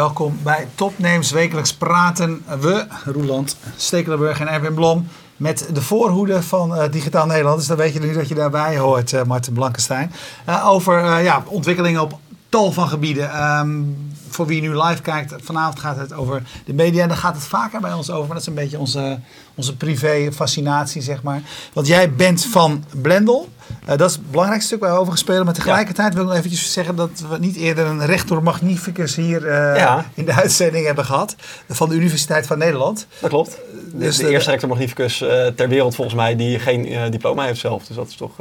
welkom bij Topnames. Wekelijks praten we, Roeland Stekelenburg en Erwin Blom, met de voorhoede van uh, Digitaal Nederland. Dus dan weet je nu dat je daarbij hoort, uh, Martin Blankenstein. Uh, over ja, ontwikkelingen op tal van gebieden. Um, voor wie nu live kijkt, vanavond gaat het over de media. En daar gaat het vaker bij ons over. Maar dat is een beetje onze, onze privé fascinatie, zeg maar. Want jij bent van Blendel. Uh, dat is het belangrijkste stuk waar we over gespeeld. Maar tegelijkertijd wil ik nog eventjes zeggen dat we niet eerder een rector magnificus hier uh, ja. in de uitzending hebben gehad. Van de Universiteit van Nederland. Dat klopt. Dus de, de eerste rector magnificus ter wereld volgens mij die geen diploma heeft zelf. Dus dat is toch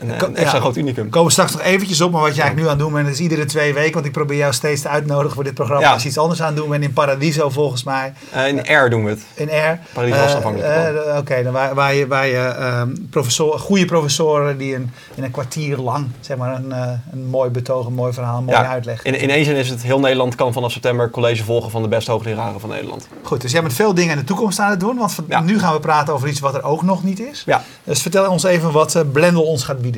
een, een extra ja, groot unicum. Komen we straks nog eventjes op, maar wat jij eigenlijk nu aan het doen bent, is iedere twee weken, want ik probeer jou steeds te uitnodigen voor dit programma, ja. als je iets anders aan doen bent in Paradiso volgens mij. Uh, in Air doen we het. In Air. Paradiso was afhankelijk. Uh, Oké, okay, dan waar, waar je, waar je um, professor, goede professoren die een, in een kwartier lang zeg maar, een, een mooi betoog, een mooi verhaal, een mooie uitleg. In, in één zin is het heel Nederland kan vanaf september college volgen van de beste hoogleraren van Nederland. Goed, dus jij bent veel dingen in de toekomst aan het doen, want van, nu gaan we praten over iets wat er ook nog niet is. Ja. Dus vertel ons even wat Blendel ons gaat bieden.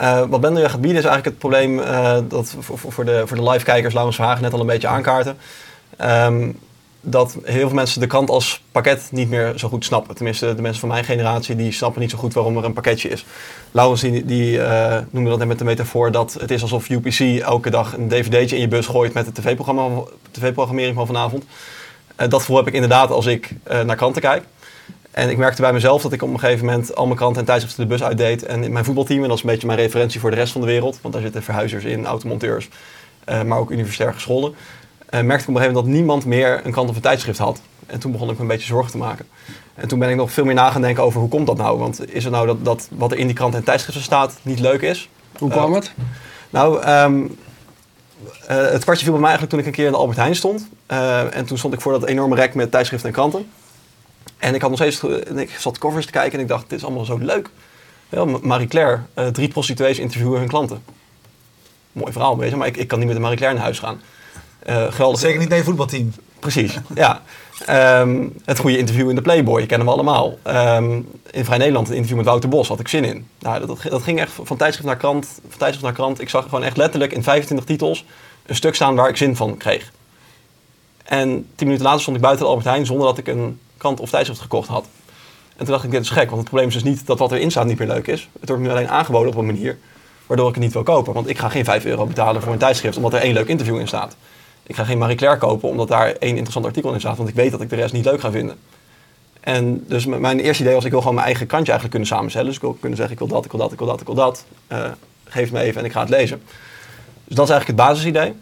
Uh, wat Blender gaat bieden is eigenlijk het probleem uh, dat voor, voor, de, voor de live-kijkers Laurens Verhagen net al een beetje aankaarten. Um, dat heel veel mensen de krant als pakket niet meer zo goed snappen. Tenminste, de mensen van mijn generatie die snappen niet zo goed waarom er een pakketje is. Laurens die, die uh, noemde dat net met de metafoor dat het is alsof UPC elke dag een dvd'tje in je bus gooit met de tv-programmering TV van vanavond. dat gevoel heb ik inderdaad als ik naar kranten kijk. En ik merkte bij mezelf dat ik op een gegeven moment al mijn kranten en tijdschriften de bus uitdeed. En in mijn voetbalteam, en dat is een beetje mijn referentie voor de rest van de wereld, want daar zitten verhuizers in, automonteurs, uh, maar ook universitair gescholden. Uh, merkte ik op een gegeven moment dat niemand meer een krant of een tijdschrift had. En toen begon ik me een beetje zorgen te maken. En toen ben ik nog veel meer na gaan denken over hoe komt dat nou? Want is het nou dat, dat wat er in die kranten en tijdschriften staat niet leuk is? Hoe kwam het? Nou, um, het kwartje viel bij mij eigenlijk toen ik een keer in de Albert Heijn stond. en toen stond ik voor dat enorme rek met tijdschriften en kranten. En ik had nog steeds, ik zat covers te kijken en ik dacht, dit is allemaal zo leuk. Ja, Marie Claire, uh, drie prostituees interviewen hun klanten. Mooi verhaal, je, maar ik, ik kan niet met de Marie Claire naar huis gaan. Uh, geweldig. Zeker niet je voetbalteam. Precies, ja. Um, het goede interview in de Playboy, kennen we allemaal. Um, in Vrij Nederland, een interview met Wouter Bos, had ik zin in. Nou, dat, dat ging echt van tijdschrift naar krant, van tijdschrift naar krant. Ik zag gewoon echt letterlijk in 25 titels een stuk staan waar ik zin van kreeg. En tien minuten later stond ik buiten de Albert Heijn zonder dat ik een krant of tijdschrift gekocht had. En toen dacht ik, dit is gek, want het probleem is dus niet dat wat erin staat niet meer leuk is. Het wordt nu alleen aangeboden op een manier waardoor ik het niet wil kopen. Want ik ga geen 5 euro betalen voor een tijdschrift omdat er één leuk interview in staat. Ik ga geen Marie Claire kopen omdat daar één interessant artikel in staat, want ik weet dat ik de rest niet leuk ga vinden. En dus mijn eerste idee was, ik wil gewoon mijn eigen krantje eigenlijk kunnen samenstellen. Dus ik wil kunnen zeggen, ik wil dat, ik wil dat, ik wil dat, ik wil dat. Uh, geef me even en ik ga het lezen. Dus dat is eigenlijk het basisidee.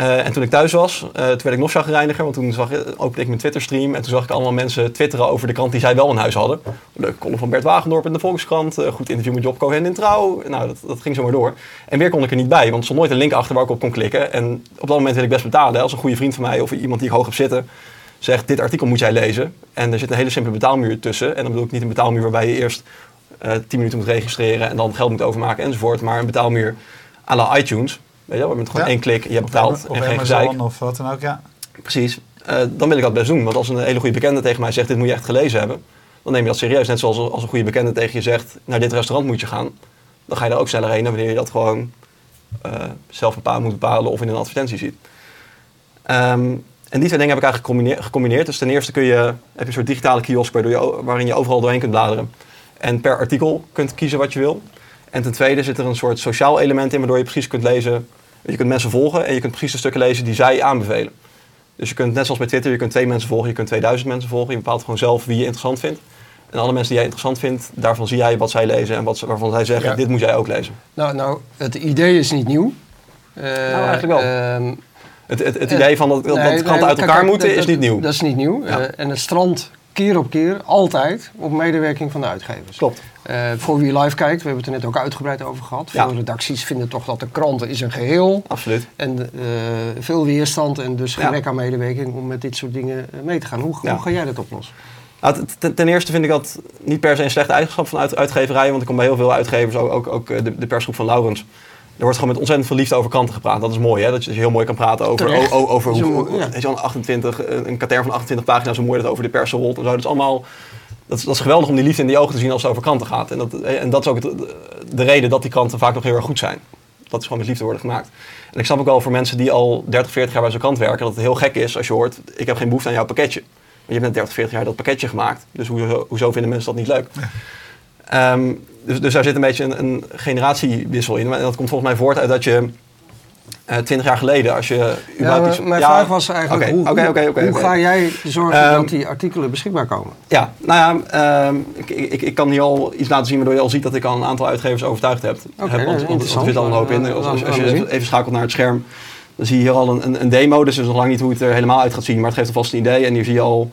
Uh, en toen ik thuis was, uh, toen werd ik nog chagrijniger, want toen zag, opende ik mijn Twitter-stream en toen zag ik allemaal mensen twitteren over de krant die zij wel in huis hadden. Leuke column van Bert Wagendorp in de Volkskrant, uh, goed interview met Job Cohen in Trouw. Nou, dat, dat ging zomaar door. En weer kon ik er niet bij, want er stond nooit een link achter waar ik op kon klikken. En op dat moment wil ik best betalen. Als een goede vriend van mij of iemand die ik hoog heb zitten zegt, dit artikel moet jij lezen. En er zit een hele simpele betaalmuur tussen. En dan bedoel ik niet een betaalmuur waarbij je eerst 10 minuten moet registreren en dan geld moet overmaken enzovoort. Maar een betaalmuur à la iTunes Weet je wel, met gewoon één klik, je hebt betaald of en geen gezeik. of wat dan ook, ja. Precies. Uh, dan wil ik dat best doen. Want als een hele goede bekende tegen mij zegt, dit moet je echt gelezen hebben. Dan neem je dat serieus. Net zoals als een goede bekende tegen je zegt, naar dit restaurant moet je gaan. Dan ga je daar ook sneller heen dan wanneer je dat gewoon uh, zelf bepalen, moet bepalen of in een advertentie ziet. Um, en die twee dingen heb ik eigenlijk gecombineerd. Dus ten eerste kun je, heb je een soort digitale kiosk je, waarin je overal doorheen kunt bladeren. En per artikel kunt kiezen wat je wil. En ten tweede zit er een soort sociaal element in, waardoor je precies kunt lezen je kunt mensen volgen en je kunt precies de stukken lezen die zij aanbevelen. Dus je kunt net zoals bij Twitter, je kunt twee mensen volgen, je kunt 2000 mensen volgen. Je bepaalt gewoon zelf wie je interessant vindt. En alle mensen die jij interessant vindt, daarvan zie jij wat zij lezen en wat ze, waarvan zij zeggen, dit moet jij ook lezen. Nou, nou, het idee is niet nieuw. Uh, nou, eigenlijk wel. Uh, het, het, het, idee van dat, dat nee, kranten uit elkaar moeten is niet nieuw. Dat is niet nieuw. Ja. Uh, en het strand keer op keer, altijd, op medewerking van de uitgevers. Klopt. Uh, voor wie live kijkt, we hebben het er net ook uitgebreid over gehad. Veel redacties vinden toch dat de kranten is een geheel. Absoluut. En uh, veel weerstand en dus gebrek aan medewerking om met dit soort dingen eh, mee te gaan. Hoe, hoe ga jij dat oplossen? Nou, ten, eerste vind ik dat niet per se een slechte eigenschap van uit, uitgeverijen. Want ik kom bij heel veel uitgevers, ook, ook, ook de, de persgroep van Laurens er wordt gewoon met ontzettend veel liefde over kranten gepraat. Dat is mooi, hè? Dat je heel mooi kan praten over, over hoe, ja. je, 28, een katern van 28 pagina's, hoe mooi dat over de pers rolt en zo. Dat is allemaal, dat is, dat is geweldig om die liefde in die ogen te zien als het over kranten gaat. En dat, en dat is ook het, de reden dat die kranten vaak nog heel erg goed zijn. dat is gewoon met liefde worden gemaakt. En ik snap ook wel voor mensen die al 30, 40 jaar bij zo'n krant werken, dat het heel gek is als je hoort, ik heb geen behoefte aan jouw pakketje. Maar je hebt net 30, 40 jaar dat pakketje gemaakt. Dus hoezo, hoezo vinden mensen dat niet leuk? Ehm, dus, dus daar zit een beetje een, een generatiewissel in. En dat komt volgens mij voort uit dat je eh 20 jaar geleden, als je Ja, überhaupt maar iets- mijn ja, vraag was eigenlijk, hoe, hoe ga jij zorgen Ehm, dat die artikelen beschikbaar komen? Ja, nou ja, ehm, ik, ik, ik kan hier al iets laten zien waardoor je al ziet dat ik al een aantal uitgevers overtuigd heb. heb want, want, er zit al een hoop in. Als, als, je even, schakelt naar het scherm, dan zie je hier al een, een, een demo. Dus is nog lang niet hoe het er helemaal uit gaat zien, maar het geeft alvast een idee. En hier zie je al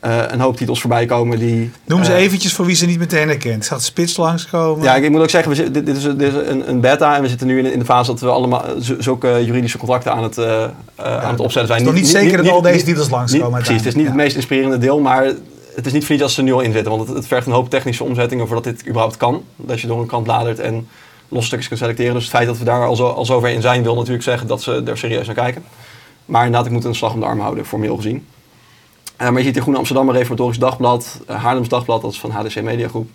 eh, een hoop titels voorbij komen die... Noem ze eh, eventjes voor wie ze niet meteen herkent. De spits langskomen? Ja, ik, moet ook zeggen, we dit, is, dit is een, een beta en we zitten nu in, in de fase dat we allemaal z- zulke juridische contracten aan het, eh, eh, aan het opzetten zijn. Het is nog niet zeker dat al deze titels langskomen precies, het is niet het meest inspirerende deel, maar het is niet voor niets als ze er nu al in zitten. Want het, het vergt een hoop technische omzettingen voordat dit überhaupt kan. Dat je door een kant bladert en losse stukjes kunt selecteren. Dus het feit dat we daar al, zo, al zover in zijn, wil natuurlijk zeggen dat ze er serieus naar kijken. Maar inderdaad, ik moet een slag om de arm houden, formeel gezien. Eh, maar je ziet hier Groene Amsterdam, Reformatorisch Dagblad, uh, Haarlems Dagblad, dat is van HDC Mediagroep.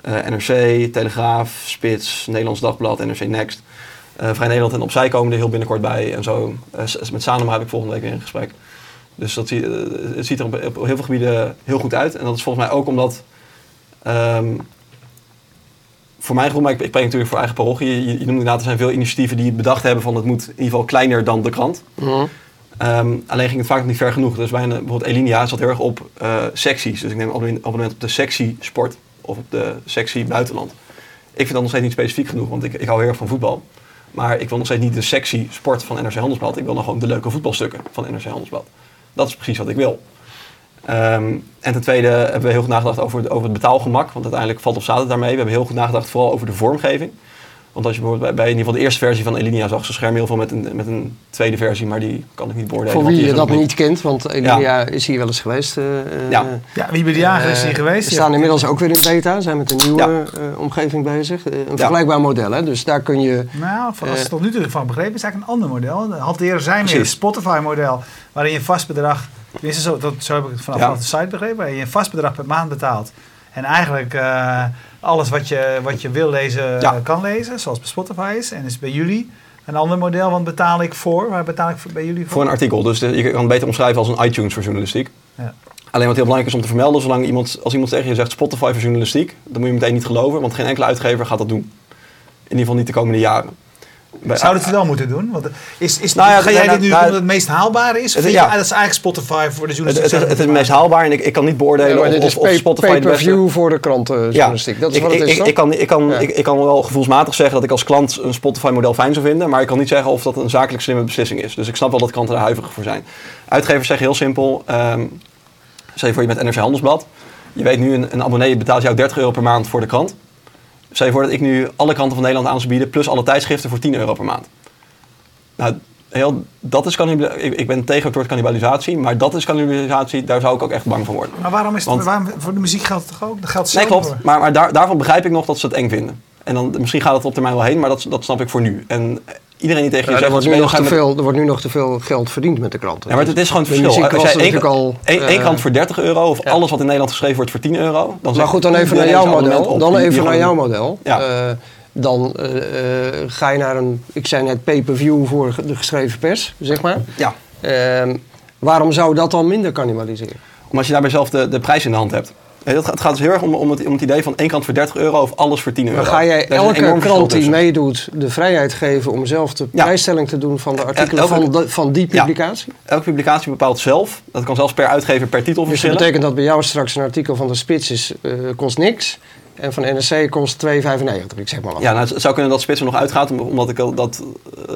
eh, NRC, Telegraaf, Spits, Nederlands Dagblad, NRC Next. Eh, Vrij Nederland en Opzij komen er heel binnenkort bij en zo. Eh, met Sanema heb ik volgende week weer een gesprek. Dus dat eh, het ziet er op, heel veel gebieden heel goed uit. En dat is volgens mij ook omdat... ehm, voor mijn gevoel, maar ik, ik natuurlijk voor eigen parochie. Je, je noemt inderdaad, er zijn veel initiatieven die bedacht hebben van het moet in ieder geval kleiner dan de krant. Mhm. Ehm, alleen ging het vaak niet ver genoeg. Dus bij een, bijvoorbeeld Elinia zat heel erg op eh, secties. Dus ik neem abonnement op de sectie sport of op de sectie buitenland. Ik vind dat nog steeds niet specifiek genoeg, want ik, ik hou heel erg van voetbal. Maar ik wil nog steeds niet de sectie sport van NRC Handelsblad. Ik wil nog gewoon de leuke voetbalstukken van NRC Handelsblad. Dat is precies wat ik wil. Ehm, en ten tweede hebben we heel goed nagedacht over, over het betaalgemak. Want uiteindelijk valt staat het daarmee. We hebben heel goed nagedacht vooral over de vormgeving. Want als je bijvoorbeeld bij, bij in ieder geval de eerste versie van Elinia zag, ze schermen heel veel met een, met een tweede versie, maar die kan ik niet beoordelen. Voor wie je dat niet kent, want Elia is hier wel eens geweest. eh, Ja. eh, Ja, wie bij de jager is hier eh, geweest? We staan inmiddels ook weer in beta, zijn met een nieuwe eh, omgeving bezig. Een vergelijkbaar model, hè? dus daar kun je... Nou, als ik Eh. tot nu toe van begrepen is het eigenlijk een ander model. De hanteren zijn meer een. Spotify-model, waarin je een vast bedrag, tenminste zo, dat, zo heb ik het vanaf Ja. de site begrepen, waarin je een vast bedrag per maand betaalt. En eigenlijk eh, alles wat je, wat je wil lezen, Ja. eh, kan lezen, zoals bij Spotify is. En is bij jullie een ander model, want betaal ik voor? Waar betaal ik voor, bij jullie voor? Voor een artikel. Dus de- je kan het beter omschrijven als een iTunes voor journalistiek. Ja. Alleen wat heel belangrijk is om te vermelden, zolang iemand, als iemand tegen je zegt Spotify voor journalistiek, dan moet je meteen niet geloven, want geen enkele uitgever gaat dat doen. In ieder geval niet de komende jaren. Bij- Zou het wel moeten doen? Want is, is, Nou ja, ga jij nou, dit nu nou, omdat het meest haalbare is? Of het- vind je, ja. ah, dat is eigenlijk Spotify voor de het, journalistiek? het, is, het is het meest haalbaar en ik, ik kan niet beoordelen Ja, of, is pay- Spotify de beste... pay-per-view voor de krantenjournalistiek. dat is ik, wat het ik, is, ik, ik, kan, ik, kan, Ja. ik, ik kan wel gevoelsmatig zeggen dat ik als klant een Spotify-model fijn zou vinden, maar ik kan niet zeggen of dat een zakelijk slimme beslissing is. Dus ik snap wel dat klanten daar huiverig voor zijn. Uitgevers zeggen heel simpel, ehm stel je voor je bent NRC Handelsblad, je weet nu een, een abonnee betaalt jou 30 euro per maand voor de krant. Stel je voor dat ik nu alle kranten van Nederland aan zou bieden, plus alle tijdschriften voor 10 euro per maand. Nou, heel, dat is ik, ik ben tegen het woord cannibalisatie, maar dat is cannibalisatie, daar zou ik ook echt bang van worden. Maar waarom is het, Want- waarom, voor de muziek geldt het toch ook? Dat geldt Nee, klopt. voor. Maar, maar daar, daarvan begrijp ik nog dat ze het eng vinden. En dan, misschien gaat het op termijn wel heen, maar dat, dat snap ik voor nu. En iedereen die tegen je Ja, er, zegt... wordt nu nog te veel, er wordt nu nog te veel geld verdiend met de kranten. Ja, maar het is gewoon het verschil. Als jij één, al, één, eh, krant voor 30 euro of ja. alles wat in Nederland geschreven wordt voor 10 euro... Dan Maar zegt goed, dan even naar jouw model. op. Dan even naar jouw model. Ja. Eh, dan eh, ga je naar een, ik zei net pay-per-view voor de geschreven pers, zeg maar. Ja, Ehm, waarom zou dat dan minder cannibaliseren? omdat je daarbij zelf de, de prijs in de hand hebt. Gaat, het gaat dus heel erg om, om, het, om het idee van één krant voor 30 euro of alles voor 10 euro. Maar ga jij elke krant die meedoet de vrijheid geven om zelf de prijsstelling te doen van de artikelen elke- van, de- van die publicatie? Elke publicatie bepaalt zelf. Dat kan zelfs per uitgever per titel Dus dat verschillen. betekent dat bij jou straks een artikel van de Spits is, eh, kost niks en van NRC kost 2,95, ik zeg maar wat. Ja, nou, het zou kunnen dat Spits er nog uitgaat, om- omdat ik dat, eh,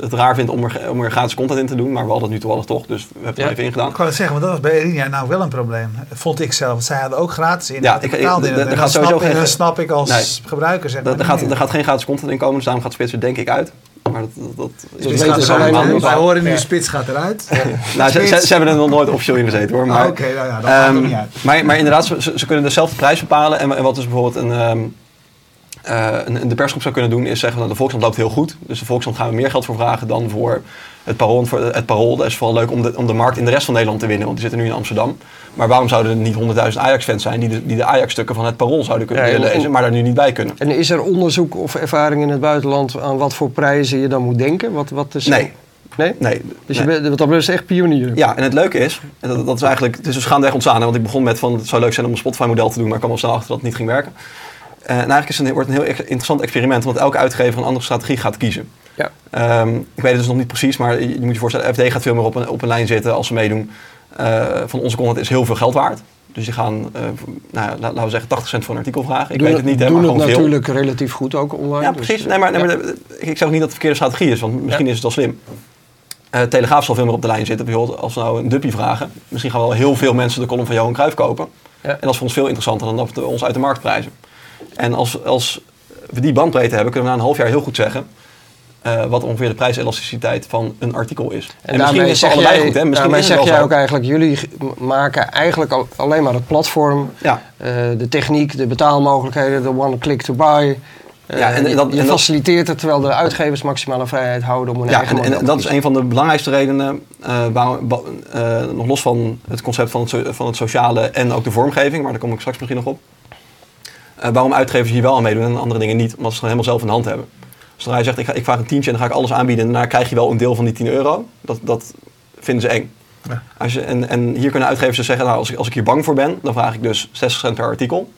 het, raar vind om er, om er gratis content in te doen. Maar we hadden het nu toevallig toch, dus we hebben het Ja. er even ingedaan. Ik wou het zeggen, want dat was bij Elia nou wel een probleem. Vond ik zelf. Want zij hadden ook gratis in. Ja, ik ik- in het. En gaat dat snap, geen- dat snap ik als Nee. gebruiker. Zeg maar, Er, er, gaat, er gaat geen gratis content in komen, dus daarom gaat Spits er denk ik uit. Maar dat, dat, dat, Spits weten gaat ze eruit. alleen Wij- Wij horen nu, Ja. Spits gaat eruit. nou, ze, ze, ze hebben er nog nooit officieel in gezeten hoor. Maar, Ah, Oké, nou ja, dat maakt Ehm, niet uit. maar, maar inderdaad, ze, kunnen dezelfde prijs bepalen. En, en wat is bijvoorbeeld een, ehm, eh, een, de persgroep zou kunnen doen, is zeggen, nou, de Volkskrant loopt heel goed. Dus de Volkskrant gaan we meer geld voor vragen dan voor het Parool. Het Parool dat is vooral leuk om de, om de markt in de rest van Nederland te winnen, want die zitten nu in Amsterdam. Maar waarom zouden er niet 100.000 Ajax-fans zijn die de, die de Ajax-stukken van het Parool zouden kunnen Ja, lezen, maar daar nu niet bij kunnen? En is er onderzoek of ervaring in het buitenland aan wat voor prijzen je dan moet denken? Wat, wat is Nee. Nee? Nee. Dus nee. je bent wat dat betreft echt pionier. Ja, en het leuke is, dat, dat is eigenlijk, het is gaandeweg ontstaan. Want ik begon met van, het zou leuk zijn om een Spotify-model te doen, maar ik kwam al snel achter dat het niet ging werken. Eh, en eigenlijk is het een, wordt het een heel interessant experiment, want elke uitgever een andere strategie gaat kiezen. Ja. Ehm, ik weet het dus nog niet precies, maar je, moet je voorstellen, FD gaat veel meer op een, op een lijn zitten als ze meedoen. Eh, van onze content is heel veel geld waard. Dus die gaan, eh, nou ja, laten we zeggen, 80 cent voor een artikel vragen. Ik doen weet het niet, hè, maar het gewoon veel. natuurlijk relatief goed ook online. Ja, dus, precies. eh, Nee, maar, nee, ja. maar de- ik, ik zeg ook niet dat het de verkeerde strategie is, want misschien is het wel slim. Eh, Telegraaf zal veel meer op de lijn zitten. Bijvoorbeeld als we nou een duppie vragen. Misschien gaan wel heel veel mensen de column van Johan Cruijff kopen. Ja. En dat is voor ons veel interessanter dan dat we ons uit de markt prijzen. En als, als we die bandbreedte hebben, kunnen we na een half jaar heel goed zeggen... eh, wat ongeveer de prijselasticiteit van een artikel is. En, daarmee is het allebei jij, goed, hè? Misschien daarmee zeg jij ook eigenlijk, jullie maken eigenlijk al- alleen maar het platform, Ja. eh, de techniek, de betaalmogelijkheden, de one click to buy. Eh, Ja, en je- dat- je en faciliteert het terwijl de uitgevers maximale vrijheid houden om een Ja, eigen en, en dat is een van de belangrijkste redenen, nog los van het concept van het, so- van het sociale en ook de vormgeving, maar daar kom ik straks misschien nog op. Waarom uitgevers hier wel aan meedoen en andere dingen niet, omdat ze het helemaal zelf in de hand hebben. Zodra je zegt, ik, ga, ik vraag een tientje en dan ga ik alles aanbieden en daarna krijg je wel een deel van die 10 euro, dat, dat vinden ze eng. Ja. Als je, en, en hier kunnen uitgevers dus zeggen, nou, als, ik, als ik hier bang voor ben, dan vraag ik dus 60 cent per artikel.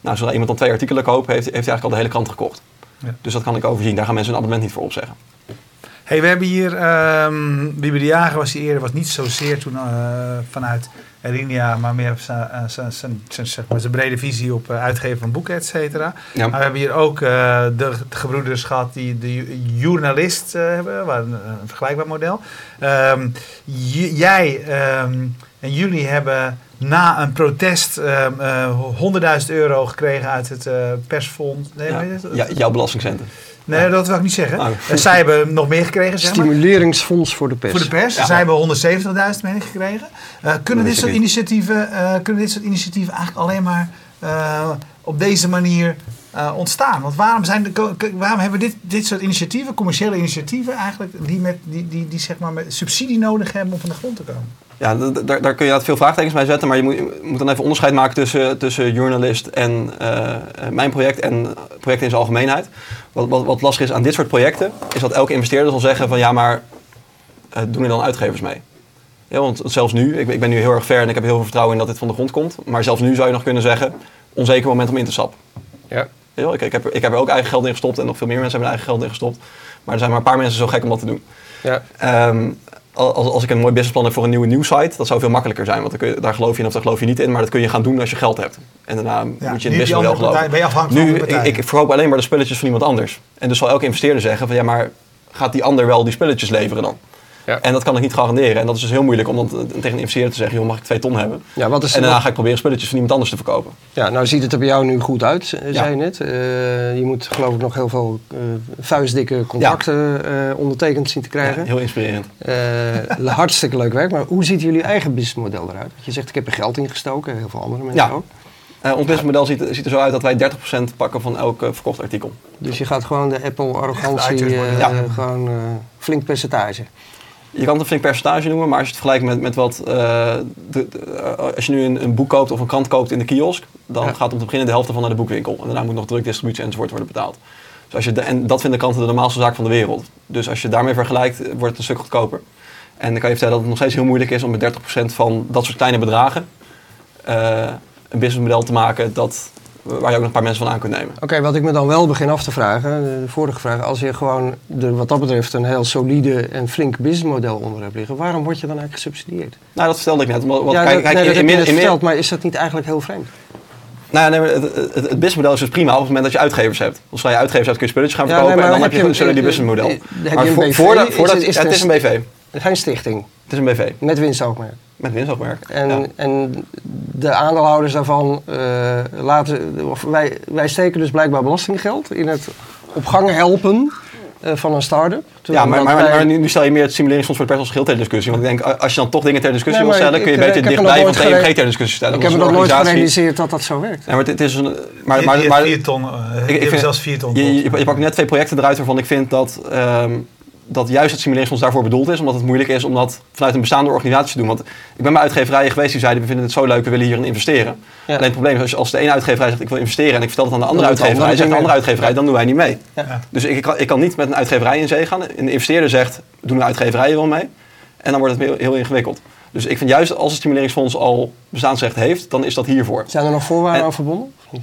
Nou, zodra iemand dan twee artikelen koopt, heeft, heeft hij eigenlijk al de hele krant gekocht. Ja. Dus dat kan ik overzien. Daar gaan mensen een abonnement niet voor opzeggen. Hey, we hebben hier, Bibi de Jager was hier eerder, was niet zozeer toen eh, vanuit Erinia, maar meer op zijn- eh, zeg maar brede visie op eh, uitgeven van boeken, et cetera. Ja. Maar we hebben hier ook de, de gebroeders gehad die de journalist hebben, waar een, een vergelijkbaar model. Ehm, j- jij ehm, en jullie hebben na een protest ehm, eh, 100.000 euro gekregen uit het eh, persfonds. Nee, Ja. hoe heet het? Ja, jouw belastingcenten. nee, dat wil ik niet zeggen. Oh. Eh, zij hebben nog meer gekregen, zeg maar. Stimuleringsfonds voor de pers. Voor de pers. Zij hebben 170.000 meen ik gekregen. Eh, kunnen, dit soort initiatieven, kunnen dit soort initiatieven eigenlijk alleen maar op deze manier eh, ontstaan? Want waarom, zijn de, waarom hebben dit, dit soort initiatieven, commerciële initiatieven eigenlijk, die, met, die, die, die zeg maar met subsidie nodig hebben om van de grond te komen? Ja, daar, daar kun je veel vraagtekens bij zetten, maar je moet, je moet dan even onderscheid maken tussen, tussen journalist en eh, eh, mijn project en projecten in zijn algemeenheid. Wat, wat, wat lastig is aan dit soort projecten, is dat elke investeerder zal zeggen van ja, maar eh, doen er dan uitgevers mee? Ja, want zelfs nu, ik, ben- ik ben nu heel erg ver en ik heb heel veel vertrouwen in dat dit van de grond komt, maar zelfs nu zou je nog kunnen zeggen, onzeker moment om in te stappen. Ja. Ja, ik, ik, heb, er- ik heb er ook eigen geld in gestopt en nog veel meer mensen hebben er eigen geld in gestopt. Maar er zijn maar een paar mensen zo gek om dat te doen. Ja. Ehm, als, als ik een mooi businessplan heb voor een nieuwe nieuwsite, dat zou veel makkelijker zijn. Want dan kun je, daar geloof je in of daar geloof je niet in. Maar dat kun je gaan doen als je geld hebt. En daarna Ja, moet je in het businessmodel andere geloven. partij, ben je afhankelijk nu, van de ik, ik verkoop alleen maar de spulletjes van iemand anders. En dus zal elke investeerder zeggen van ja, maar gaat die ander wel die spulletjes leveren dan? Ja. En dat kan ik niet garanderen. En dat is dus heel moeilijk om dan te- tegen een investeerder te zeggen, joh, mag ik twee ton hebben? Ja, wat is En daarna wat- ga ik proberen spulletjes van iemand anders te verkopen. Ja, nou ziet het er bij jou nu goed uit, z- zei Ja. je net. Eh, je moet geloof ik nog heel veel eh, vuistdikke contracten eh, ondertekend zien te krijgen. Ja, heel inspirerend. Eh, hartstikke leuk werk, maar hoe ziet jullie eigen businessmodel eruit? Want je zegt ik heb er geld in gestoken, heel veel andere mensen Ja. ook. Eh, ons businessmodel ziet, ziet er zo uit dat wij 30% pakken van elk eh, verkocht artikel. Dus je gaat gewoon de Apple-arrogantie, eh iTunes model. gewoon eh, flink percentage. Je kan het een flink percentage noemen, maar als je het vergelijkt met, met wat... eh, de, de- eh, als je nu een, een boek koopt of een krant koopt in de kiosk... dan Ja. gaat om te beginnen de helft ervan naar de boekwinkel. En daarna moet nog drukdistributie enzovoort worden betaald. Dus als je de, en dat vinden klanten de normaalste zaak van de wereld. Dus als je daarmee vergelijkt, eh, wordt het een stuk goedkoper. En dan kan je vertellen dat het nog steeds heel moeilijk is... om met 30% van dat soort kleine bedragen... een businessmodel te maken dat, waar je ook nog een paar mensen van aan kunt nemen. Oké, wat ik me dan wel begin af te vragen, de de vorige vraag, als je gewoon er wat dat betreft een heel solide en flink businessmodel onder hebt liggen, waarom word je dan eigenlijk gesubsidieerd? Nou, dat vertelde ik net. Want ja, kijk, dat, kijk, nee, in- verteld, maar is dat niet eigenlijk heel vreemd? Nou, ja, nee, maar het, het, het businessmodel is dus prima op het moment dat je uitgevers hebt. Als je uitgevers hebt kun je spulletjes gaan Ja, verkopen nee, maar en dan heb je een solide een- businessmodel. eh, Maar een voor- BV? voordat- Is is ja, het het is een BV. Geen stichting, Het is een BV. met winstoogmerk. Met winstoogmerk. En, Ja. en de aandeelhouders daarvan eh, laten, of wij, wij steken dus blijkbaar belastinggeld in het op gang helpen eh, van een start-up. Ja, maar, maar, nu, nu stel je meer het simuleringsfonds voor het pers als geheel ter discussie. Want ik denk, als je dan toch dingen ter discussie Nee, wil stellen, kun je ik, eh, beter ik me dichtbij van TMG ter discussie stellen. ik heb me nog nooit gerealiseerd dat dat zo werkt. Ja, maar het, het is een... Maar, maar, maar, vier ton. eh, ik hebben vind- zelfs vier ton. je, je pakt net twee projecten eruit waarvan ik vind dat, ehm, dat juist het simuleringsfonds daarvoor bedoeld is. Omdat het moeilijk is om dat vanuit een bestaande organisatie te doen. Want ik ben bij uitgeverijen geweest die zeiden, we vinden het zo leuk, we willen hierin investeren. Ja. Alleen het probleem is, als, de ene uitgeverij zegt, ik wil investeren en ik vertel het aan de andere uitgeverij, zegt de andere uitgeverij, dan doen wij niet mee. Ja. Dus ik kan, ik kan niet met een uitgeverij in zee gaan. Een investeerder zegt, doen de uitgeverijen wel mee. En dan wordt het heel, heel ingewikkeld. Dus ik vind juist als het stimuleringsfonds al bestaansrecht heeft, dan is dat hiervoor. Zijn er nog voorwaarden En- aan verbonden? Of niet?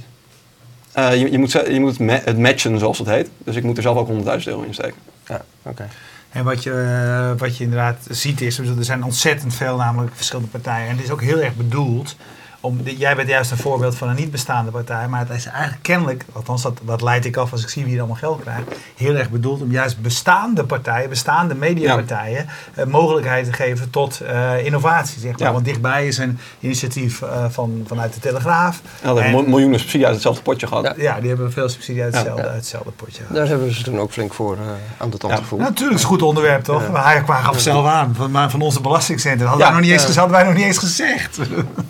Eh, je, je moet, je moet het matchen, zoals het heet. Dus ik moet er zelf ook 100.000 euro in steken. Ja, oké. En wat je, eh, wat je inderdaad ziet is, er zijn ontzettend veel namelijk verschillende partijen. En het is ook heel erg bedoeld. Om, jij bent juist een voorbeeld van een niet bestaande partij. Maar het is eigenlijk kennelijk, althans dat, dat leid ik af als ik zie wie er allemaal geld krijgt. Heel erg bedoeld om juist bestaande partijen, bestaande mediapartijen, eh, mogelijkheid te geven tot eh, innovatie. Zeg maar. Ja. Want dichtbij is een initiatief eh, van, vanuit de Telegraaf. En dat En- miljoen- miljoenen subsidie uit hetzelfde potje gehad. Ja. Ja, die hebben veel subsidie uit Ja. hetzelfde, Ja. uit hetzelfde potje. Daar hebben ze toen ook flink voor eh, aan de tand Ja. gevoerd. Natuurlijk is het een goed onderwerp, toch? Ja. Maar Hij kwam gaf zelf aan van, maar van onze belastingcentrum. Hadden, Ja. wij nog niet eens, Ja. gez- hadden wij nog niet eens gezegd.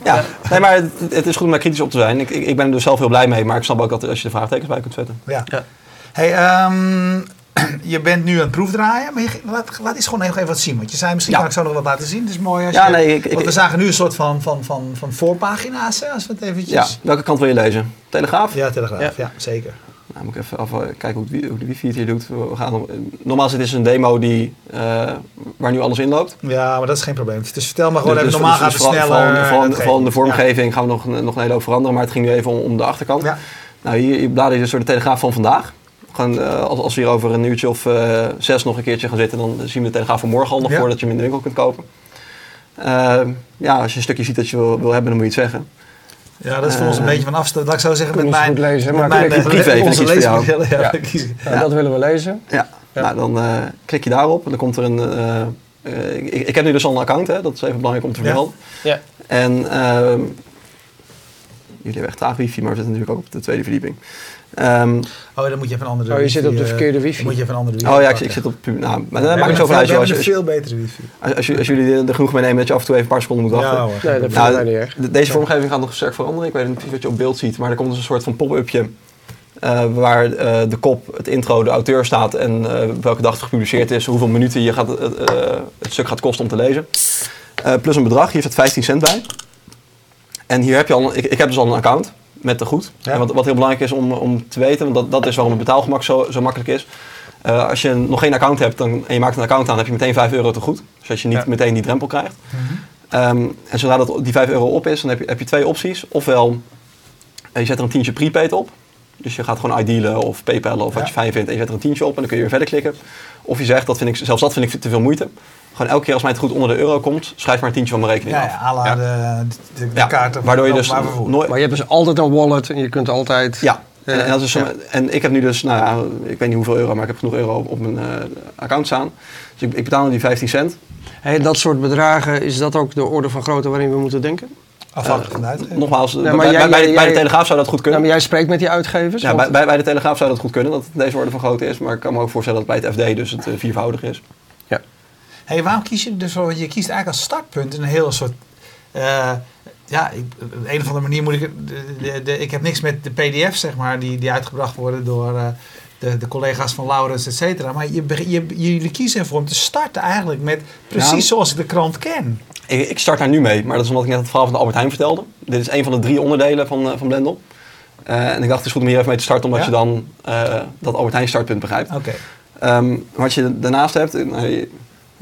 Ja, nee, maar het, het is goed om daar kritisch op te zijn. Ik, ik, ik ben er dus zelf heel blij mee, maar ik snap ook dat als je er vraagtekens bij kunt zetten. Ja. Ja. Hey, ehm, je bent nu aan het proefdraaien, maar je, laat, laat eens gewoon even wat zien. Want je zei misschien Ja. kan ik zo nog wat laten zien. Het is mooi als Ja, je, nee, ik- ik- want we zagen nu een soort van, van, van, van voorpagina's, hè, als we het Ja, eventjes... welke kant wil je lezen? Telegraaf? Ja, Telegraaf. Ja, Ja. zeker. Nou, moet ik even af, kijken hoe, het hoe de wifi het hier doet. We gaan, normaal is dit dus een demo die, eh, waar nu alles in loopt. Ja, maar dat is geen probleem. Dus vertel maar gewoon Dus- even, dus- normaal dus gaat het sneller. Vooral, het in de vormgeving gaan we nog, een- nog een hele hoop veranderen, maar het ging nu even om, om de achterkant. Ja. Nou, hier, hier blader je dus door de Telegraaf van vandaag. Gewoon, eh, als, als we hier over een uurtje of eh, zes nog een keertje gaan zitten, dan zien we de Telegraaf van morgen al nog Ja. voordat je hem in de winkel kunt kopen. Eh, ja, als je een stukje ziet dat je wil, wil hebben, dan moet je het zeggen. Ja, dat is voor ons een Eh, beetje van afstand. Laat ik zo zeggen, met mijn, goed lezen, met maar mijn eh, privé onze leesbril, Ja, Ja. Dat willen we lezen. Ja, Ja. Nou, dan eh, klik je daarop en dan komt er een... eh, eh, ik, ik heb nu dus al een account, hè? dat is even belangrijk om te vermelden. Ja. En ehm, jullie hebben echt traag wifi, maar we zitten natuurlijk ook op de tweede verdieping. Ehm, Oh, dan moet je even een andere Oh, je zit op de eh, verkeerde wifi. dan moet je even een andere wifi oh ja, ik, ik zit op... Nou, maar dat maakt niet zoveel een uit. je- een veel betere wifi. als, als, als jullie er genoeg mee nemen dat je af en toe even een paar seconden moet wachten. Ja, hoor. Nee, dat Nou, niet erg. de- deze vormgeving gaat nog sterk veranderen. Ik weet niet wat je op beeld ziet, maar er komt dus een soort van pop-upje. eh, waar eh, de kop, het intro, de auteur staat en eh, welke dag het gepubliceerd is, hoeveel minuten je gaat, eh, eh, het stuk gaat kosten om te lezen. Eh, plus een bedrag, hier staat 15 cent bij. En hier heb je al, ik heb dus al een account met de goed. Ja. En wat, wat heel belangrijk is om, om te weten, want dat, dat is waarom het betaalgemak zo, zo makkelijk is. Eh, als je nog geen account hebt dan, en je maakt een account aan, heb je meteen 5 euro te goed. Zodat je niet Ja. meteen die drempel krijgt. Mhm. Ehm, en zodra dat, die 5 euro op is, dan heb je, heb je twee opties. Ofwel, eh, je zet er een tientje prepaid op. Dus je gaat gewoon idealen of paypalen of wat Ja. je fijn vindt. En je zet er een tientje op en dan kun je weer verder klikken. Of je zegt, dat vind ik, zelfs dat vind ik te veel moeite. Gewoon elke keer als mij het goed onder de euro komt, schrijf maar een tientje van mijn rekening Ja, af. ja, à la Ja. de, de, de Ja, kaarten. waardoor je dus vervoer. nooit... Maar je hebt dus altijd een wallet en je kunt altijd... Ja, en, Ja. en, dat is, Ja. en ik heb nu dus, nou ja, ik weet niet hoeveel euro, maar ik heb genoeg euro op, op mijn eh, account staan. Dus ik, ik betaal nu die 15 cent. Hey, dat soort bedragen, is dat ook de orde van grootte waarin we moeten denken? Afhankelijk van de uitgever. Nogmaals, maar bij, jij- bij, bij, jij- bij de Telegraaf zou dat goed Nou, kunnen. maar jij spreekt met die uitgevers? Ja, want- bij, bij, bij de Telegraaf zou dat goed kunnen, dat het deze orde van grootte is. Maar ik kan me ook voorstellen dat bij het FD dus het eh, viervoudige is. Hey, waarom kies je dus voor? Want je kiest eigenlijk als startpunt een heel soort. eh, ja, ik, op een of andere manier moet ik. De, de, de- ik heb niks met de PDF's, zeg maar, die, die uitgebracht worden door eh, de, de collega's van Laurens, et cetera. Maar je, jullie kiezen ervoor om te starten eigenlijk met precies Ja. zoals ik de krant ken. Ik, ik start daar nu mee, maar dat is omdat ik net het verhaal van de Albert Heijn vertelde. Dit is een van de drie onderdelen van, eh, van Blendel. En ik dacht het is goed om hier even mee te starten, omdat Ja? je dan dat Albert Heijn startpunt begrijpt. Oké. Ehm, wat je daarnaast hebt, nou, je-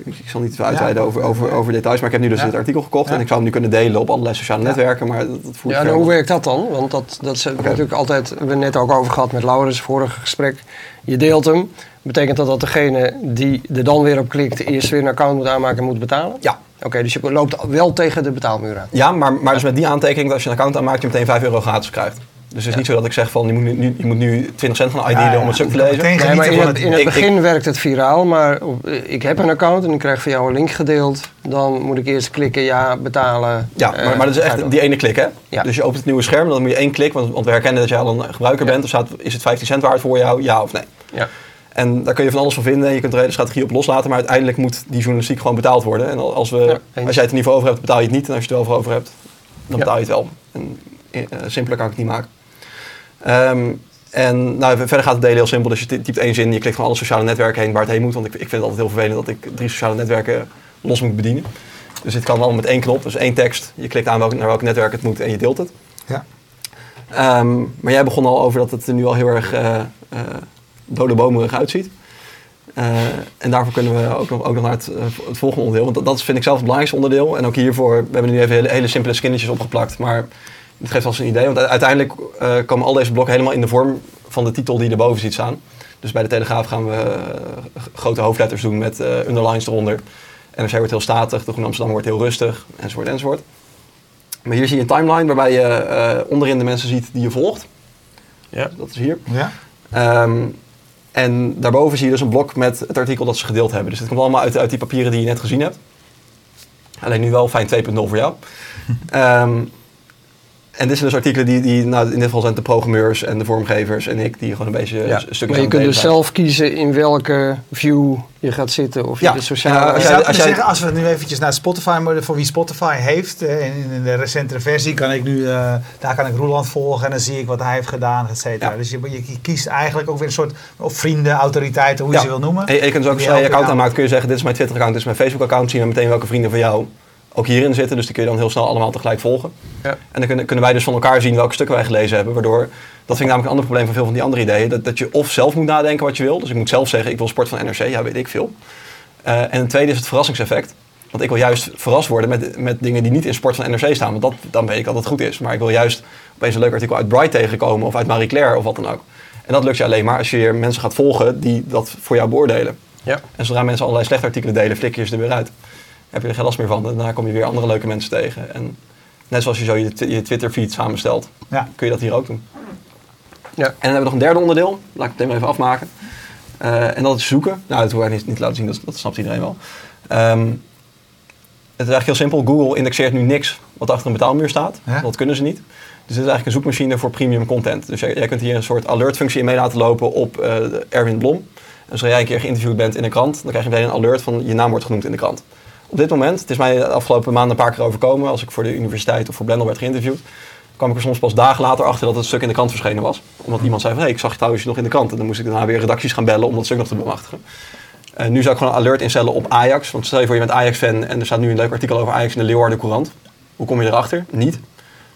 ik, zal niet uitweiden Ja. over, over, over details, maar ik heb nu dus Ja. dit artikel gekocht Ja. en ik zou hem nu kunnen delen op allerlei sociale netwerken, maar dat, Ja, nou, hoe werkt dat dan? Want dat, dat is natuurlijk altijd, we hebben het net ook over gehad met Laurens, vorige gesprek. Je deelt hem. Betekent dat dat degene die er dan weer op klikt, eerst weer een account moet aanmaken en moet betalen? Ja. Oké, dus je loopt wel tegen de betaalmuur aan. Ja, maar, maar dus met die aantekening dat als je een account aanmaakt, je meteen 5 euro gratis krijgt. Dus het is Ja. niet zo dat ik zeg van je moet nu, je moet nu 20 cent gaan ja, om het stuk te lezen. Nee, maar in het, in het Ik- ik- begin werkt het viraal, maar op- ik heb een account en ik krijg van jou een link gedeeld. Dan moet ik eerst klikken ja, betalen. Ja, eh, maar, maar dat is echt die ene klik, hè? Ja. Dus je opent het nieuwe scherm, dan moet je één klik, want, want we herkennen dat jij al een gebruiker Ja. bent. Er staat, is het 15 cent waard voor jou, ja of nee? Ja. En daar kun je van alles van vinden. Je kunt er een hele strategie op loslaten. Maar uiteindelijk moet die journalistiek gewoon betaald worden. En als, we, Ja, als jij het er niet voor over hebt, betaal je het niet. En als je het er wel voor over hebt, dan betaal je het wel. En, eh, simpeler kan ik het niet maken. Ehm, en nou, verder gaat het delen heel simpel. Dus je ty- typt één zin, je klikt van alle sociale netwerken heen waar het heen moet. Want ik, ik vind het altijd heel vervelend dat ik drie sociale netwerken los moet bedienen. Dus dit kan allemaal met één knop. Dus één tekst. Je klikt aan welk, naar welk netwerk het moet en je deelt het. Ja. Ehm, maar jij begon al over dat het er nu al heel erg eh, dode bomerig uitziet. Eh, en daarvoor kunnen we ook nog, ook nog naar het, het volgende onderdeel. Want dat, dat vind ik zelf het belangrijkste onderdeel. En ook hiervoor, we hebben nu even hele, hele simpele skinnetjes opgeplakt. Maar het geeft wel eens een idee. Want uiteindelijk eh, komen al deze blokken helemaal in de vorm van de titel die je erboven ziet staan. Dus bij de Telegraaf gaan we eh, grote hoofdletters doen met eh, underlines eronder. NRC wordt heel statig, de Groene Amsterdam wordt heel rustig, enzovoort, enzovoort. Maar hier zie je een timeline waarbij je eh, onderin de mensen ziet die je volgt. Ja. Dat is hier. Ja? Ehm, en daarboven zie je dus een blok met het artikel dat ze gedeeld hebben. Dus het komt allemaal uit, uit die papieren die je net gezien hebt. Alleen nu wel fijn 2.0 voor jou. Ehm, en dit zijn dus artikelen die, die nou, in dit geval zijn de programmeurs en de vormgevers en ik, die gewoon een beetje Ja. stukjes Maar aan je kunt dus zijn. zelf kiezen in welke view je gaat zitten. Of je Ja. de sociale... Ja, Je als zeggen, als we nu eventjes naar Spotify moeten, voor wie Spotify heeft, eh, in, in de recentere versie kan ik nu, eh, daar kan ik Roeland volgen en dan zie ik wat hij heeft gedaan, et cetera. Ja. Dus je, je kiest eigenlijk ook weer een soort, of vrienden, autoriteiten, hoe je Ja. ze wil noemen. En je kunt dus ook als je je account aanmaakt, kun je zeggen, dit is mijn Twitter-account, dit is mijn Facebook-account, zien we meteen welke vrienden van jou ook hierin zitten. Dus die kun je dan heel snel allemaal tegelijk volgen. Ja. En dan kunnen, kunnen wij dus van elkaar zien welke stukken wij gelezen hebben. Waardoor, dat vind ik namelijk een ander probleem van veel van die andere ideeën. Dat, dat je of zelf moet nadenken wat je wil. Dus ik moet zelf zeggen, ik wil sport van NRC, ja weet ik veel. Eh, en het tweede is het verrassingseffect. Want ik wil juist verrast worden met, met dingen die niet in sport van NRC staan. Want dat, dan weet ik dat het goed is. Maar ik wil juist opeens een leuk artikel uit Bright tegenkomen. Of uit Marie Claire of wat dan ook. En dat lukt je alleen maar als je mensen gaat volgen die dat voor jou beoordelen. Ja. En zodra mensen allerlei slechte artikelen delen, flik je ze er weer uit. Heb je er geen last meer van. En daarna kom je weer andere leuke mensen tegen. En net zoals je zo je, je Twitter-feed samenstelt, Ja. kun je dat hier ook doen. Ja. En dan hebben we nog een derde onderdeel. Laat ik het meteen even afmaken. Eh, en dat is zoeken. Nou, dat hoef ik niet, niet te laten zien, dat, dat snapt iedereen wel. Ehm, het is eigenlijk heel simpel. Google indexeert nu niks wat achter een betaalmuur staat. Ja. Dat kunnen ze niet. Dus dit is eigenlijk een zoekmachine voor premium content. Dus jij, jij kunt hier een soort alert-functie in mee laten lopen op eh, Erwin Blom. En zodra jij een keer geïnterviewd bent in een krant, dan krijg je meteen een alert van je naam wordt genoemd in de krant. Op dit moment, het is mij de afgelopen maanden een paar keer overkomen, als ik voor de universiteit of voor Blendel werd geïnterviewd, kwam ik er soms pas dagen later achter dat het stuk in de krant verschenen was. Omdat iemand zei van, hé, ik zag je trouwens nog in de krant. En dan moest ik daarna weer redacties gaan bellen om dat stuk nog te bemachtigen. Eh, nu zou ik gewoon een alert instellen op Ajax. Want stel je voor je bent Ajax-fan en er staat nu een leuk artikel over Ajax in de Leeuwarden Courant. Hoe kom je erachter? Niet.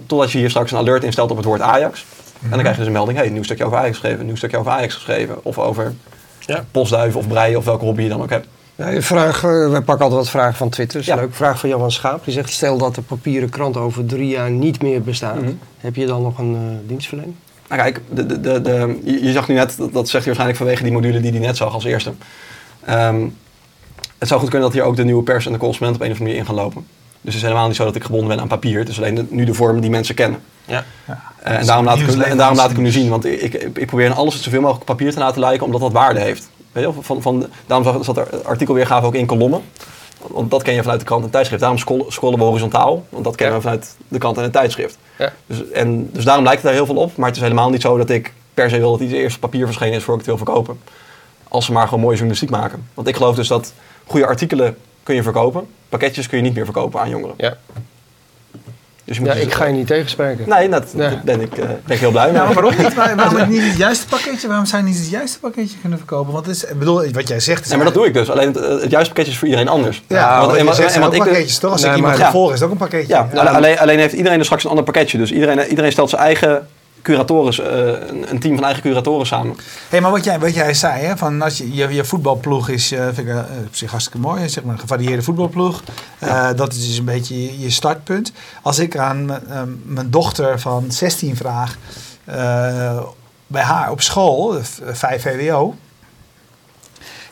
Totdat je hier straks een alert instelt op het woord Ajax. En dan krijg je dus een melding, hey, een nieuw stukje over Ajax geschreven, nieuw stukje over Ajax geschreven. Of over Ja. postduiven of breien of welke hobby je dan ook hebt. Ja, vraag, eh, wij pakken altijd wat vragen van Twitter. Ja. leuke vraag van Johan Schaap. Die zegt, stel dat de papieren krant over drie jaar niet meer bestaat. Mhm. Heb je dan nog een eh, dienstverlening? Nou kijk, de, de, de, de- je, je zag nu net, dat, dat zegt hij waarschijnlijk vanwege die module die hij net zag als eerste. Ehm, het zou goed kunnen dat hier ook de nieuwe pers en de correspondent op een of andere manier in gaan lopen. Dus het is helemaal niet zo dat ik gebonden ben aan papier. Het is alleen de- nu de vorm die mensen kennen. Ja. Eh, en, daarom laat ik, hem- en daarom laat ik hem nu zien. Want ik, ik, ik probeer in alles zoveel mogelijk op papier te laten lijken, omdat dat waarde heeft. Weet je, van, van, daarom zat- er het artikel weergave ook in kolommen. Want dat ken je vanuit de krant en tijdschrift. Daarom scrollen, we horizontaal. Want dat kennen we vanuit de krant en het tijdschrift. Ja. Dus, en, dus daarom lijkt het daar heel veel op. Maar het is helemaal niet zo dat ik per se wil dat iets eerst papier verschenen is voor ik het wil verkopen. Als ze maar gewoon mooie journalistiek maken. Want ik geloof dus dat goede artikelen kun je verkopen. Pakketjes kun je niet meer verkopen aan jongeren. Ja, Dus ja dus- ik ga je niet tegenspreken. Nee, dat, Ja. daar ben, ik, eh, ben ik heel blij mee. Ja, maar waarom niet? Waar- Waarom niet het juiste pakketje? Waarom zou je niet het juiste pakketje kunnen verkopen? Want is, ik bedoel, wat jij zegt is... Nee, maar dat doe ik dus. Alleen het, het juiste pakketje is voor iedereen anders. Ja, want, want, en, wat- en, en wat ook ik dus- pakketjes, toch? Als Nee, ik iemand maar- ga volgen, is het ook een pakketje. Ja, alleen, alleen heeft iedereen dus straks een ander pakketje. Dus iedereen, iedereen stelt zijn eigen curatoren, eh, een, team van eigen curatoren samen. Hey, maar wat jij, wat jij zei, hè, van als je, je, je voetbalploeg is eh, vind ik, eh, op zich hartstikke mooi, zeg maar een gevarieerde voetbalploeg. Dat is dus een beetje je, je startpunt. Als ik aan mijn dochter van 16 vraag, bij haar op school, eh, v- 5 VWO,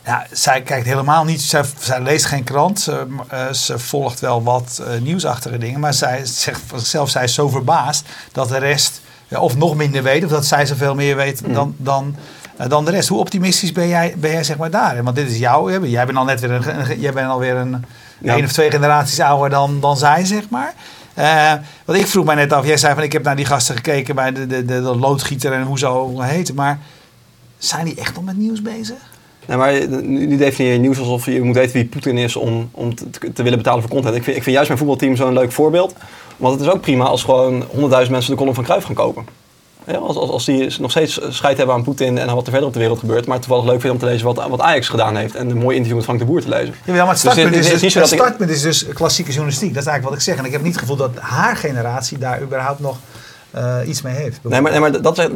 ja, zij kijkt helemaal niet, zij, zij leest geen krant, ze, ze volgt wel wat nieuwsachtige dingen, maar zij zegt van zichzelf, zij is zo verbaasd dat de rest ja, of nog minder weet, of dat zij zoveel meer weet dan, dan, eh, dan de rest. Hoe optimistisch ben jij, ben jij zeg maar daar? Want dit is jouw, jij bent al net weer een, jij bent alweer een, Ja. één of twee generaties ouder dan, dan zij, zeg maar. Eh, want ik vroeg mij net af, jij zei van ik heb naar die gasten gekeken bij de, de, de, de loodgieter en hoe zo heet. Maar Zijn die echt nog met nieuws bezig? Nee, maar nu, nu definieer je nieuws alsof je moet weten wie Poetin is om, om te, te willen betalen voor content. Ik vind, ik vind juist mijn voetbalteam zo'n leuk voorbeeld. Want het is ook prima als gewoon 100.000 mensen de column van Cruijff gaan kopen. Ja, als, als, als die nog steeds scheid hebben aan Poetin en aan wat er verder op de wereld gebeurt, maar toevallig leuk vinden om te lezen wat, wat Ajax gedaan heeft en een mooi interview met Frank de Boer te lezen. Ja, maar het Dus startpunt, is, het dus, het ik- startpunt is dus klassieke journalistiek. Dat is eigenlijk wat ik zeg. En ik heb niet het gevoel dat haar generatie daar überhaupt nog eh, iets mee heeft. Nee, maar, nee, maar dat is,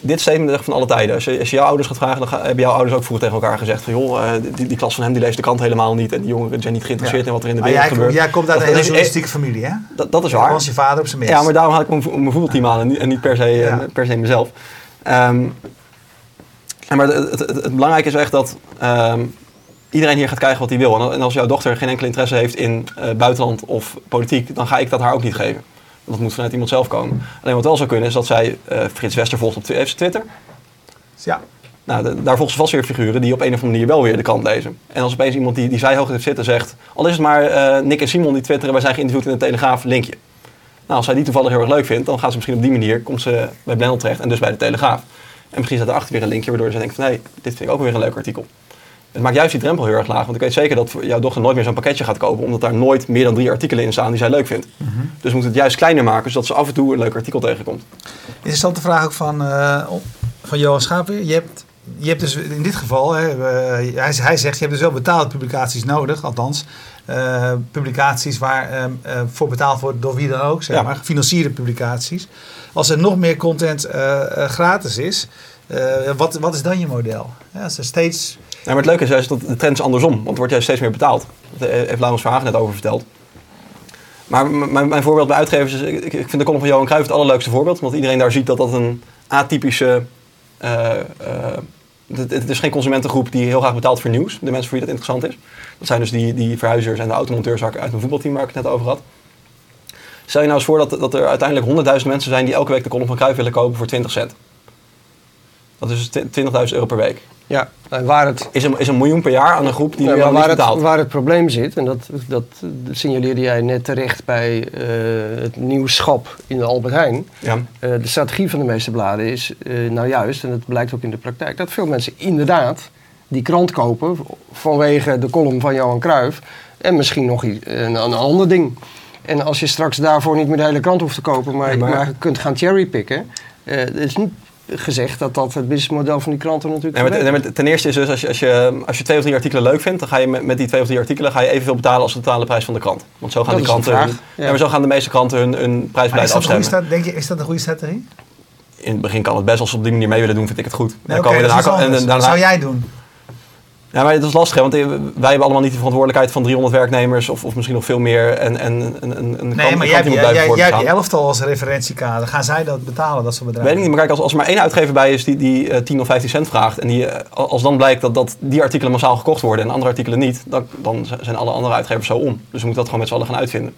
dit statement is van alle tijden. Als je, als je jouw ouders gaat vragen, dan ga- hebben jouw ouders ook vroeger tegen elkaar gezegd van joh, eh, die, die klas van hem die leest de krant helemaal niet en die jongeren zijn niet geïnteresseerd in wat er in de Maar wereld jij, gebeurt. jij komt uit Dat- een hele is- journalistieke familie, hè? Dat, dat is Ja, waar. was je vader op zijn minst. Ja, maar daarom haal ik mijn, mijn voetbalteam aan en niet, en niet per, se, eh, Ja. per se mezelf. En maar het, het, het, het belangrijke is echt dat ehm, iedereen hier gaat krijgen wat hij wil. En, als jouw dochter geen enkele interesse heeft in eh, buitenland of politiek, dan ga ik dat haar ook niet geven. Dat moet vanuit iemand zelf komen. Alleen wat wel zou kunnen is dat zij eh, Frits Wester volgt op ze Twitter. Ja. Nou, de- daar volgen ze vast weer figuren die op een of andere manier wel weer de krant lezen. En als opeens iemand die, die zij hoog heeft zitten zegt... al is het maar eh, Nick en Simon die twitteren... wij zijn geïnterviewd in de Telegraaf, linkje. Nou, als zij die toevallig heel erg leuk vindt... dan gaat ze misschien op die manier... komt ze bij Blendel terecht en dus bij de Telegraaf. En misschien staat erachter weer een linkje... waardoor ze denkt van... hé, dit vind ik ook weer een leuk artikel. Het maakt juist die drempel heel erg laag. Want ik weet zeker dat jouw dochter nooit meer zo'n pakketje gaat kopen... omdat daar nooit meer dan drie artikelen in staan die zij leuk vindt. Dus we moeten het juist kleiner maken... zodat ze af en toe een leuk artikel tegenkomt. Interessante vraag ook van, eh, van Johan Schaap. Je hebt, je hebt dus in dit geval, hè, hij, hij zegt, je hebt dus wel betaalde publicaties nodig, althans. eh, publicaties waar ehm, eh, voor betaald wordt door wie dan ook, zeg Ja. maar, gefinancierde publicaties. Als er nog meer content gratis is, eh, wat, wat is dan je model? Ja, als er steeds... Maar het leuke is juist dat de trend is andersom. Want er wordt juist steeds meer betaald. Dat heeft Laurens Verhagen net over verteld. Maar mijn, voorbeeld bij uitgevers is... Ik, ik vind de column van Johan Cruijff het allerleukste voorbeeld. Omdat iedereen daar ziet dat dat een atypische... eh, het, is geen consumentengroep die heel graag betaalt voor nieuws. De mensen voor wie dat interessant is. Dat zijn dus die, die verhuizers en de automonteurs uit mijn voetbalteam waar ik het net over had. Stel je nou eens voor dat, dat er uiteindelijk 100.000 mensen zijn die elke week de column van Cruijff willen kopen voor 20 cent. Dat is dus 20.000 euro per week. Ja, en waar het, Is een, is een miljoen per jaar aan een groep die ja, niet waar, het, betaalt. waar het probleem zit, en dat, dat signaleerde jij net terecht bij eh, het nieuwschap in de Albert Heijn. Ja. Eh, de strategie van de meeste bladen is eh, nou juist, en dat blijkt ook in de praktijk, dat veel mensen inderdaad die krant kopen vanwege de column van Johan Cruijff en misschien nog iets- een, een ander ding. En als je straks daarvoor niet meer de hele krant hoeft te kopen, maar, Nee, maar- maar... je kunt gaan cherrypicken, het is niet gezegd dat dat het businessmodel van die kranten natuurlijk Nee, maar, verbetert. nee, maar ten eerste is dus als je, als, je, als je twee of drie artikelen leuk vindt, dan ga je met, met die twee of drie artikelen ga je evenveel betalen als de totale prijs van de krant. Want zo gaan, Dat die de kranten, hun- ja. ja, maar zo gaan de meeste kranten hun, hun Maar prijsbeleid is, dat een goede afstemmen. sta- denk je, is dat een goede strategie? In het begin kan het best als ze op die manier mee willen doen, vind ik het goed. Nee, Dan oké, komen we dat en daarna- zou jij doen? Ja, maar het is lastig, hè, want eh, wij hebben allemaal niet de verantwoordelijkheid van 300 werknemers of, of misschien nog veel meer. En, en een, een, een Nee, krant- maar jij, hebt- die moet jij, jij, jij hebt voortbestaan. elftal als referentiekader. Gaan zij dat betalen, dat soort bedrijven? Weet ik niet, maar kijk, als, als er maar één uitgever bij is die, die eh, 10 of 15 cent vraagt... en die, eh, als dan blijkt dat, dat die artikelen massaal gekocht worden en andere artikelen niet... dan, dan zijn alle andere uitgevers zo om. Dus we moeten dat gewoon met z'n allen gaan uitvinden.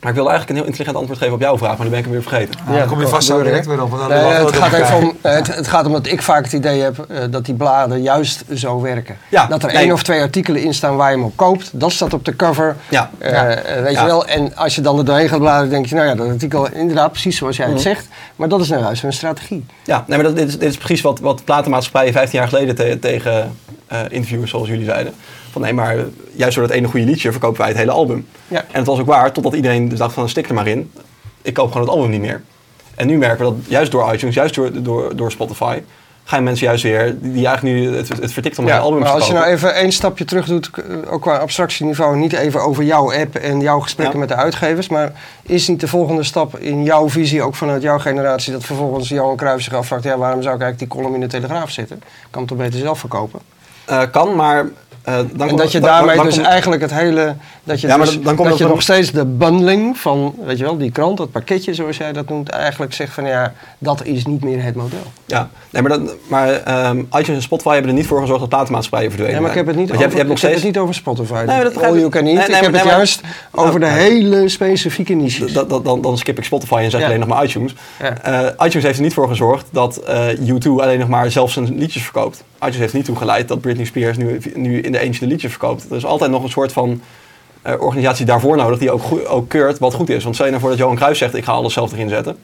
Maar ik wilde eigenlijk een heel intelligent antwoord geven op jouw vraag, maar nu ben ik hem weer vergeten. Ja, dan kom je vast zo direct weer op. dan Nee, het, gaat om, het, het gaat om dat ik vaak het idee heb eh, dat die bladen juist zo werken. Ja, dat er nee. één of twee artikelen in staan waar je hem op koopt. Dat staat op de cover. Ja. Eh, Ja. weet Ja. je wel? En als je dan er doorheen gaat bladeren, denk je, nou ja, dat artikel inderdaad precies zoals jij Mhm. het zegt. Maar dat is nou juist hun strategie. Ja, nee, maar dat, dit, is, dit is precies wat, wat platenmaatschappijen 15 jaar geleden te- tegen eh, interviewers zoals jullie zeiden. Van nee, maar juist door dat ene goede liedje verkopen wij het hele album. Ja. En het was ook waar, totdat iedereen dus dacht van stik er maar in. Ik koop gewoon het album niet meer. En nu merken we dat juist door iTunes, juist door, door, door Spotify, gaan mensen juist weer, die, eigenlijk nu het, het vertikt om Ja, album maar te als je nou even één stapje terug doet, k- ook qua abstractieniveau, niet even over jouw app en jouw gesprekken Ja. met de uitgevers, maar is niet de volgende stap in jouw visie, ook vanuit jouw generatie, dat vervolgens Johan Cruijff zich afvraagt, ja, waarom zou ik eigenlijk die column in de Telegraaf zetten? Ik kan het toch beter zelf verkopen? Eh, kan, maar... eh, dan en dat je dan- daarmee dan dus eigenlijk het hele, dat je, Ja, maar dus- dan- dan komt dat je nog steeds de bundling van, weet je wel, die krant, dat pakketje zoals jij dat noemt, eigenlijk zegt van ja, dat is niet meer het model. Ja, nee, maar, dat, maar ehm, iTunes en Spotify hebben er niet voor gezorgd dat platenmaatschappijen verdwenen. Ja, maar ik heb het niet, over, je hebt, je nog steeds... het niet over Spotify. Nee, dat All you can eat. Nee, nee, ik heb het maar- juist over de hele specifieke niches. Dat, dat, dan, dan skip ik Spotify en zeg Ja. alleen nog maar iTunes. Ja. Eh, iTunes heeft er niet voor gezorgd dat eh, U2 alleen nog maar zelf zijn liedjes verkoopt. iTunes heeft niet toe geleid dat Britney Spears nu, nu in de eentje de liedjes verkoopt. Er is altijd nog een soort van eh, organisatie daarvoor nodig die ook, ook keurt wat goed is. Want stel je nou voor dat Johan Cruijff zegt ik ga alles zelf erin zetten.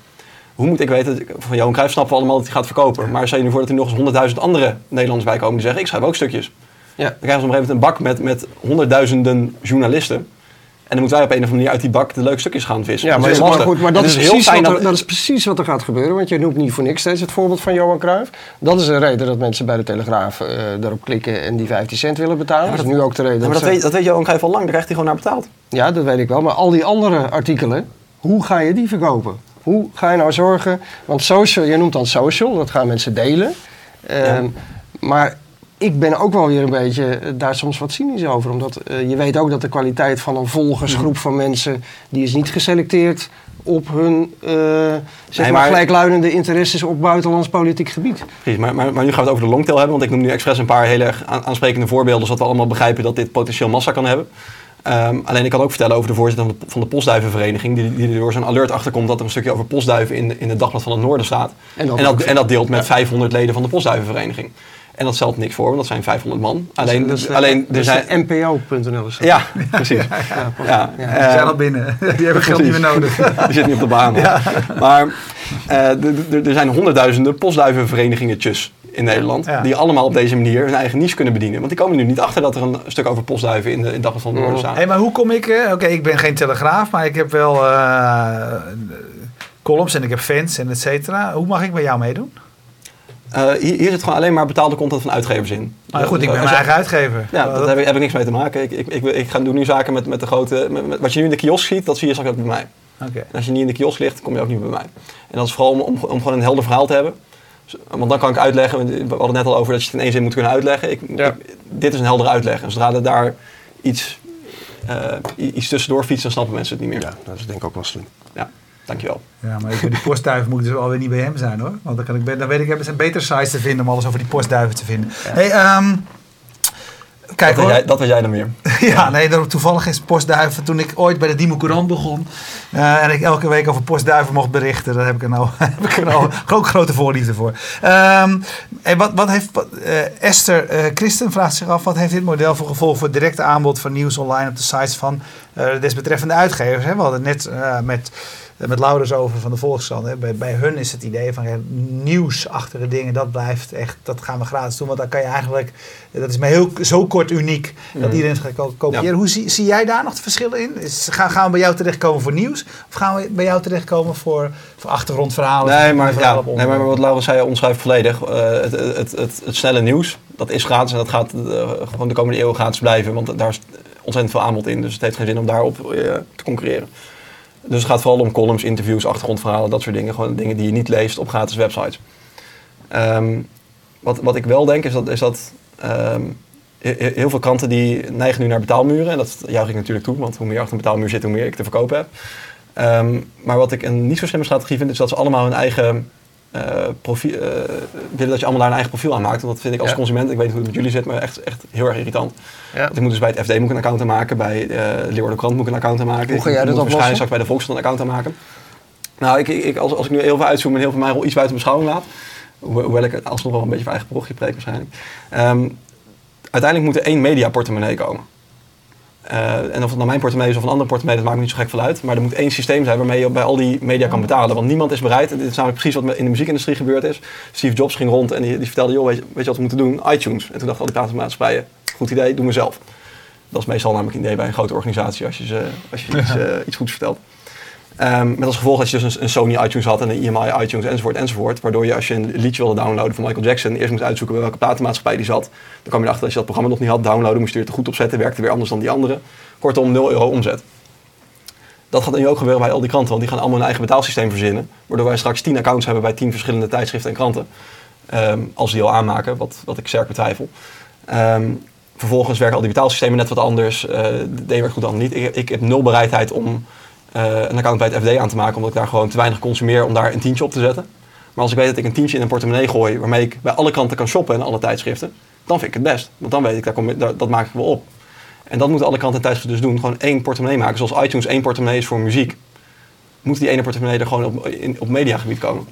hoe moet ik weten, dat- van Johan Cruijff snappen we allemaal dat hij gaat verkopen. Maar stel je nu voor dat er nog eens honderdduizend andere Nederlanders bij komen die zeggen, ik schrijf ook stukjes. Ja. Dan krijgen ze op een gegeven moment een bak met, met honderdduizenden journalisten. En dan moeten wij op een of andere manier uit die bak de leuke stukjes gaan vissen. Ja, Dat maar, is maar, goed, maar dat, is heel precies fijn wat dat- er, dat is precies wat er gaat gebeuren. Want je noemt niet voor niks steeds het voorbeeld van Johan Cruijff. Dat is de reden dat mensen bij de Telegraaf eh daarop klikken en die 15 cent willen betalen. dat is nu ook de reden Ja, maar dat dat weet, dat weet Johan Cruijff al lang, daar krijgt hij gewoon naar betaald. Ja, dat weet ik wel. Maar al die andere artikelen, hoe ga je die verkopen? Hoe ga je nou zorgen? Want social, je noemt dan social, dat gaan mensen delen. Ehm, Maar ik ben ook wel weer een beetje eh, daar soms wat cynisch over. Omdat eh, je weet ook dat de kwaliteit van een volgersgroep van mensen... die is niet geselecteerd op hun eh, zeg Nee, maar, maar- gelijkluidende interesses op buitenlands politiek gebied. Precies, maar, maar, maar nu gaan we het over de longtail hebben, want ik noem nu expres een paar hele erg aan- aansprekende voorbeelden, zodat we allemaal begrijpen dat dit potentieel massa kan hebben. Ehm, alleen ik kan ook vertellen over de voorzitter van de, van de Postduivenvereniging, die, die er door zo'n alert achterkomt dat er een stukje over postduiven in, in het Dagblad van het Noorden staat. En dat en, dat, ook- en dat deelt met 500 leden van de Postduivenvereniging. En dat stelt niks voor, want dat zijn 500 man. Alleen, de- alleen er zijn... de NPO.nl. is dat. Ja, precies. Ja, Die eh, zijn al binnen. Die hebben geld niet meer nodig. die zit niet op de baan. Maar eh, er zijn honderdduizenden postduivenverenigingetje in Nederland. Ja. Die allemaal op deze manier hun eigen niche kunnen bedienen. Want die komen er nu niet achter dat er een stuk over postduiven in de, in de Dagblad van het Noorden Mhm. staat. Hé, maar hoe kom ik... eh, Oké, ik ben geen telegraaf, maar ik heb wel eh, columns en ik heb fans en et cetera. Hoe mag ik bij jou meedoen? Eh, hier, hier zit gewoon alleen maar betaalde content van uitgevers in. Nou goed, ik ben Als mijn eigen uitgever. Ja, daar heb ik, heb ik niks mee te maken. Ik, ik, ik, ik ga, doe nu zaken met, met de grote... met- met- wat je nu in de kiosk ziet, dat zie je straks ook bij mij. Oké. En als je niet in de kiosk ligt, kom je ook niet bij mij. En dat is vooral om, om, om gewoon een helder verhaal te hebben. Z- Want dan kan ik uitleggen, we hadden het net al over dat je het in één zin moet kunnen uitleggen. Ik, Ja. ik- dit is een heldere uitleg. En zodra er daar iets, eh, iets tussendoor fietst, dan snappen mensen het niet meer. Ja, dat is denk ik ook wel slim. Ja, dankjewel. Ja, maar die postduiven moet ik dus alweer niet bij hem zijn hoor. Want dan, kan ik, dan weet ik, hebben ze een betere sites te vinden om alles over die postduiven te vinden. Hey, ehm, kijk Dat weet, hoor. jij, dat weet jij dan meer. Ja, nee, toevallig is postduiven. Toen ik ooit bij de Dimo Courant begon eh, en ik elke week over postduiven mocht berichten, daar heb ik er nou, heb ik er nou ook grote voorliefde voor. Ehm, en wat, wat heeft wat, eh, Esther eh, Christen vraagt zich af: wat heeft dit model voor gevolg voor het directe aanbod van nieuws online op de sites van de desbetreffende uitgevers? Hè? We hadden net met. Met Laurens over van de Volkskrant. Hè. Bij, bij hun is het idee van ja, nieuwsachtige dingen, dat blijft echt, dat gaan we gratis doen. Want dan kan je eigenlijk, dat is maar heel, zo kort uniek, dat Mhm. iedereen het gaat ko- kopiëren. Ja. Hoe zie, zie jij daar nog de verschillen in? Is, gaan, gaan we bij jou terechtkomen voor nieuws? Of gaan we bij jou terechtkomen voor, voor achtergrondverhalen? Nee, maar, ja, nee, maar wat Laurens zei, omschrijft volledig. Eh, het, het, het, snelle nieuws, dat is gratis en dat gaat eh, gewoon de komende eeuwen gratis blijven. Want daar is ontzettend veel aanbod in. Dus het heeft geen zin om daarop eh, te concurreren. Dus het gaat vooral om columns, interviews, achtergrondverhalen, dat soort dingen. Gewoon dingen die je niet leest op gratis websites. Ehm, wat, wat ik wel denk is dat, is dat ehm, he- heel veel kranten die neigen nu naar betaalmuren. En dat juich ik natuurlijk toe, want hoe meer achter een betaalmuur zit, hoe meer ik te verkopen heb. Ehm, maar wat ik een niet zo slimme strategie vind, is dat ze allemaal hun eigen profiel, eh, willen dat je allemaal daar een eigen profiel aan maakt. Want dat vind ik als Ja. consument, ik weet niet hoe het met jullie zit, maar echt, echt heel erg irritant. Ja. Want ik moet dus bij het FD moet ik een account aanmaken, bij eh Leeuwarden Krant moet ik een account aanmaken. Hoe ga jij ik dat oplossen? waarschijnlijk straks bij de Volkskrant een account aanmaken. Nou, ik, ik, als, als ik nu heel veel uitzoom en heel veel mijn rol iets buiten beschouwing laat, ho- hoewel ik alsnog wel een beetje van eigen parochie preek waarschijnlijk. Ehm, uiteindelijk moet er één mediaportemonnee komen. Eh, en of het nou mijn portemonnee is of een andere portemonnee, dat maakt me niet zo gek veel uit. Maar er moet één systeem zijn waarmee je bij al die media kan betalen. Want niemand is bereid, en dit is namelijk precies wat in de muziekindustrie gebeurd is. Steve Jobs ging rond en die, die vertelde, joh, weet je, weet je wat we moeten doen? iTunes. En toen dachten al die platenmaatschappijen, goed idee, doe maar zelf. Dat is meestal namelijk een idee bij een grote organisatie als je, ze, als je iets, eh, iets goeds vertelt. Ehm, met als gevolg dat je dus een, Sony iTunes had en een EMI iTunes enzovoort enzovoort. Waardoor je als je een liedje wilde downloaden van Michael Jackson eerst moest uitzoeken bij welke platenmaatschappij die zat. Dan kwam je erachter dat je dat programma nog niet had. Downloaden moest je er goed op zetten, werkte weer anders dan die andere. Kortom, 0 euro omzet. Dat gaat nu ook gebeuren bij al die kranten, want die gaan allemaal een eigen betaalsysteem verzinnen. Waardoor wij straks 10 accounts hebben bij 10 verschillende tijdschriften en kranten. Ehm, als die al aanmaken, wat, wat ik sterk betwijfel. Ehm, vervolgens werken al die betaalsystemen net wat anders. Eh de D werkt goed, ander niet. Ik, ik heb nul bereidheid om een account bij het FD aan te maken, omdat ik daar gewoon te weinig consumeer om daar een tientje op te zetten. Maar als ik weet dat ik een tientje in een portemonnee gooi, waarmee ik bij alle kranten kan shoppen en alle tijdschriften, dan vind ik het best. Want dan weet ik, daar kom, ik- daar- dat maak ik wel op. En dat moeten alle kranten en tijdschriften dus doen. Gewoon één portemonnee maken. Zoals iTunes één portemonnee is voor muziek. Moet die ene portemonnee er gewoon op, in, op mediagebied komen.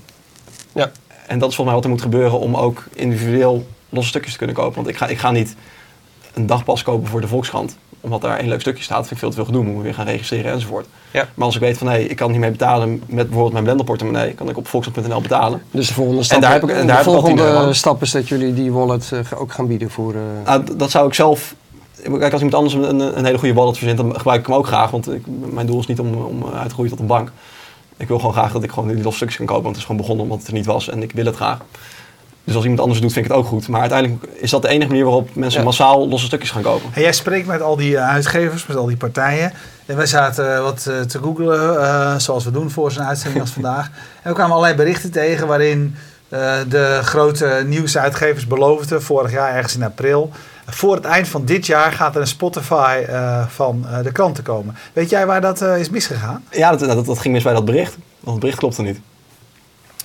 Ja. En dat is volgens mij wat er moet gebeuren om ook individueel losse stukjes te kunnen kopen. Want ik ga, ik ga niet een dagpas kopen voor de Volkskrant. Omdat daar één leuk stukje staat, vind ik veel te veel gedoe. Moet ik weer gaan registreren enzovoort. Ja. Maar als ik weet van, hé, ik kan niet mee betalen met bijvoorbeeld mijn blenderportemonnee, kan ik op volkskrant.nl betalen. Dus de volgende stap, daar heb ik- en daar de heb ik tien volgende stap is dat jullie die wallet eh, ook gaan bieden voor... Nou, d- dat zou ik zelf. Kijk, als iemand anders een, een, hele goede wallet verzint, dan gebruik ik hem ook graag. Want ik, mijn doel is niet om, om uit te groeien tot een bank. Ik wil gewoon graag dat ik gewoon die losse stukjes kan kopen. Want het is gewoon begonnen omdat het er niet was en ik wil het graag. Dus als iemand anders het doet, vind ik het ook goed. Maar uiteindelijk is dat de enige manier waarop mensen Ja. massaal losse stukjes gaan kopen. En jij spreekt met al die eh, uitgevers, met al die partijen. En wij zaten eh, wat eh, te googlen, zoals we doen voor zo'n uitzending als vandaag. En we kwamen allerlei berichten tegen waarin de grote nieuwsuitgevers beloofden, vorig jaar ergens in april... Voor het eind van dit jaar gaat er een Spotify van de kranten komen. Weet jij waar dat is misgegaan? Ja, dat, dat, dat ging mis bij dat bericht. Want het bericht klopte niet.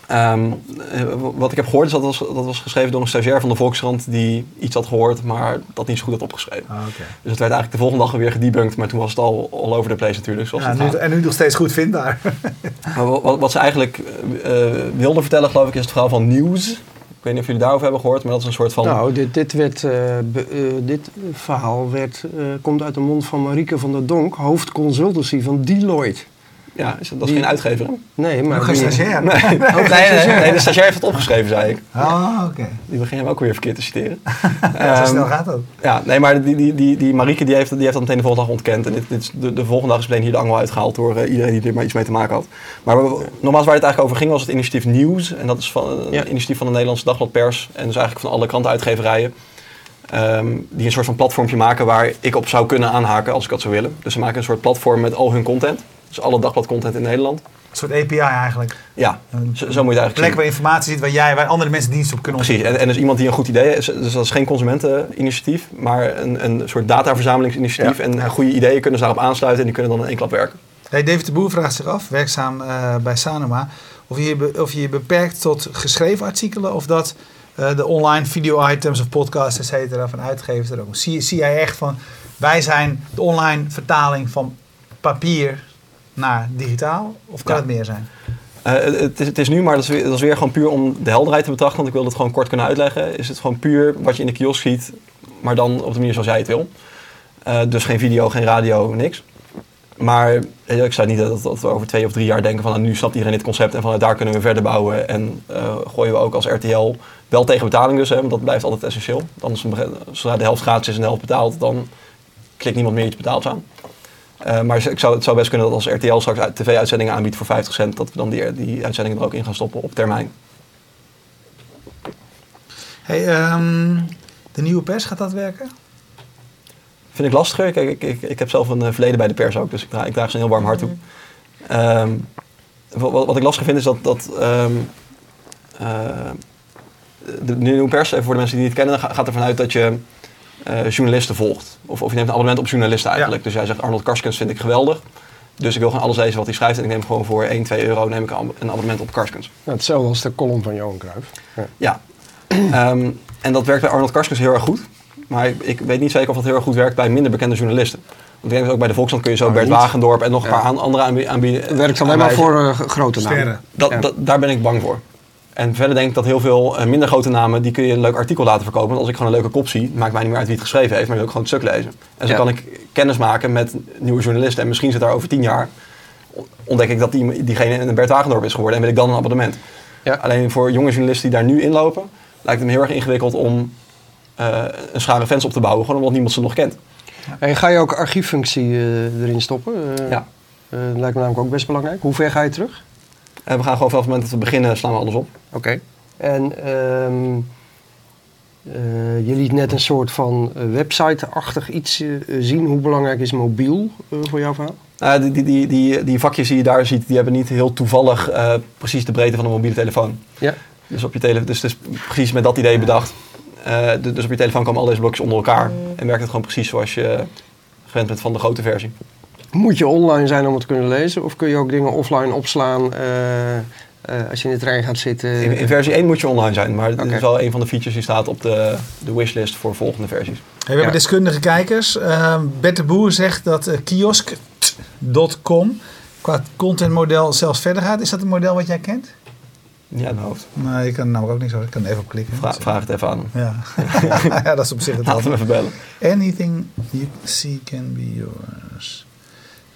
Ehm, eh, wat ik heb gehoord is dat was, dat was geschreven door een stagiair van de Volkskrant die iets had gehoord, maar dat niet zo goed had opgeschreven. oké. Dus het werd eigenlijk de volgende dag weer gedebunked, maar toen was het al all over the place natuurlijk. Zoals Ja, het nu, gaat. en nu nog steeds goed vindbaar. Wat, wat ze eigenlijk eh, eh, wilden vertellen, geloof ik, is het verhaal van nieuws. Ik weet niet of jullie daarover hebben gehoord, maar dat is een soort van... Nou, dit, dit, werd, be- dit verhaal werd, eh, komt uit de mond van Marieke van der Donk, hoofdconsultancy van Deloitte. Ja, is dat, is die- geen uitgever, hè? Nee, maar Nog geen stagiair. Nee, nee, nee, nee, nee, de stagiair heeft het opgeschreven, zei ik. Ah, oké. Die begin hem ook weer verkeerd te citeren. Ja, zo Ehm, snel gaat dat. Ja, nee, maar die, die, die, die Marieke die heeft, die heeft dat meteen de volgende dag ontkend. En dit, dit is de, de volgende dag is meteen hier de angel uitgehaald door eh, iedereen die er maar iets mee te maken had. Maar we- nogmaals, waar het eigenlijk over ging was het initiatief Nieuws. En dat is van, een Ja. initiatief van de Nederlandse Dagblad Pers. En dus eigenlijk van alle krantenuitgeverijen. ehm, die een soort van platformpje maken waar ik op zou kunnen aanhaken als ik dat zou willen. Dus ze maken een soort platform met al hun content. Dus alle dagbladcontent in Nederland. Een soort API eigenlijk. Ja, zo, zo moet je het eigenlijk plek zien. waar informatie zit waar jij, waar andere mensen dienst op kunnen Precies, en, en dus iemand die een goed idee heeft. Dus dat is geen consumenteninitiatief, maar een, een soort dataverzamelingsinitiatief. Ja. En goede ideeën kunnen ze daarop aansluiten en die kunnen dan in één klap werken. Hey, David de Boer vraagt zich af, werkzaam eh, bij Sanoma, of je, of je je beperkt tot geschreven artikelen of dat eh, de online video-items of podcasts, et cetera, van uitgevers er ook. Zie, zie jij echt van, wij zijn de online vertaling van papier naar digitaal? Of kan Ja. het meer zijn? Eh, het, is, het is nu, maar dat is, weer, dat is weer gewoon puur om de helderheid te betrachten. Want ik wil het gewoon kort kunnen uitleggen. Is het gewoon puur wat je in de kiosk ziet, maar dan op de manier zoals jij het wil. Eh, dus geen video, geen radio, niks. Maar eh, ik zou niet dat, dat we over twee of drie jaar denken van nou, nu snapt iedereen dit concept en vanuit daar kunnen we verder bouwen. En gooien we ook als RTL wel tegen betaling dus, hè, want dat blijft altijd essentieel. Anders, zodra de helft gratis is en de helft betaald, dan klikt niemand meer iets betaald aan. Eh, maar ik zou, het zou best kunnen dat als RTL straks uit- tv-uitzendingen aanbiedt voor 50 cent, dat we dan die, die uitzendingen er ook in gaan stoppen op termijn. Hey, ehm, de nieuwe pers, gaat dat werken? Vind ik lastiger. Kijk, ik, ik, ik heb zelf een eh, verleden bij de pers ook, dus ik draag, ik draag ze een heel warm hart toe. Ehm, wat, wat ik lastig vind is dat, dat ehm, eh, de nieuwe pers, even voor de mensen die het niet kennen, ga- gaat ervan uit dat je eh, journalisten volgt. Of, of je neemt een abonnement op journalisten eigenlijk. Dus jij zegt Arnold Karskens vind ik geweldig. Dus ik wil gewoon alles lezen wat hij schrijft en ik neem gewoon voor 1, 2 euro neem ik een ab- een abonnement op Karskens. Nou, hetzelfde als de column van Johan Cruijff. Ja. Ja, Ehm, en dat werkt bij Arnold Karskens heel erg goed. Maar ik, ik weet niet zeker of dat heel erg goed werkt bij minder bekende journalisten. Want ik denk dat ook bij de Volkskrant kun je zo Bert niet. Wagendorp en nog een paar andere aanbie- aanbieden. Het werkt alleen maar voor eh, grote namen. Sterren. Dat, Ja. dat, daar ben ik bang voor. En verder denk ik dat heel veel eh, minder grote namen, die kun je een leuk artikel laten verkopen. Want als ik gewoon een leuke kop zie, maakt mij niet meer uit wie het geschreven heeft, maar ik wil ook gewoon het stuk lezen. En zo Ja. kan ik kennis maken met nieuwe journalisten. En misschien zit daar over tien jaar, ontdek ik dat die, diegene een Bert Wagendorp is geworden en wil ik dan een abonnement. Ja. Alleen voor jonge journalisten die daar nu inlopen, lijkt het me heel erg ingewikkeld om eh, een schare fans op te bouwen, gewoon omdat niemand ze nog kent. En ga je ook archieffunctie eh, erin stoppen? Eh, Ja. eh, lijkt me namelijk ook best belangrijk. Hoe ver ga je terug? En we gaan gewoon vanaf het moment dat we beginnen, slaan we alles op. Oké. En ehm, eh, je liet net een soort van eh, website-achtig iets eh, zien. Hoe belangrijk is mobiel voor jouw verhaal? Die, die, die, die, die vakjes die je daar ziet, die hebben niet heel toevallig precies de breedte van een mobiele telefoon. Ja. Dus, op je tele dus het is precies met dat idee bedacht. Dus op je telefoon komen al deze blokjes onder elkaar. En werkt het gewoon precies zoals je gewend bent van de grote versie. Moet je online zijn om het te kunnen lezen? Of kun je ook dingen offline opslaan eh, eh, als je in de trein gaat zitten? In, in versie 1 moet je online zijn, maar Oké. is wel een van de features die staat op de, de wishlist voor volgende versies. Hey, we hebben Ja. deskundige kijkers. Ehm Bert de Boer zegt dat eh, kiosk.com qua contentmodel zelfs verder gaat. Is dat een model wat jij kent? Uit mijn hoofd. Nee, ik kan namelijk ook niet zo. Ik kan even op klikken. Vra- vraag het even aan hem. Ja. ja, dat is op zich het Laat hem even bellen. Anything you see can be yours.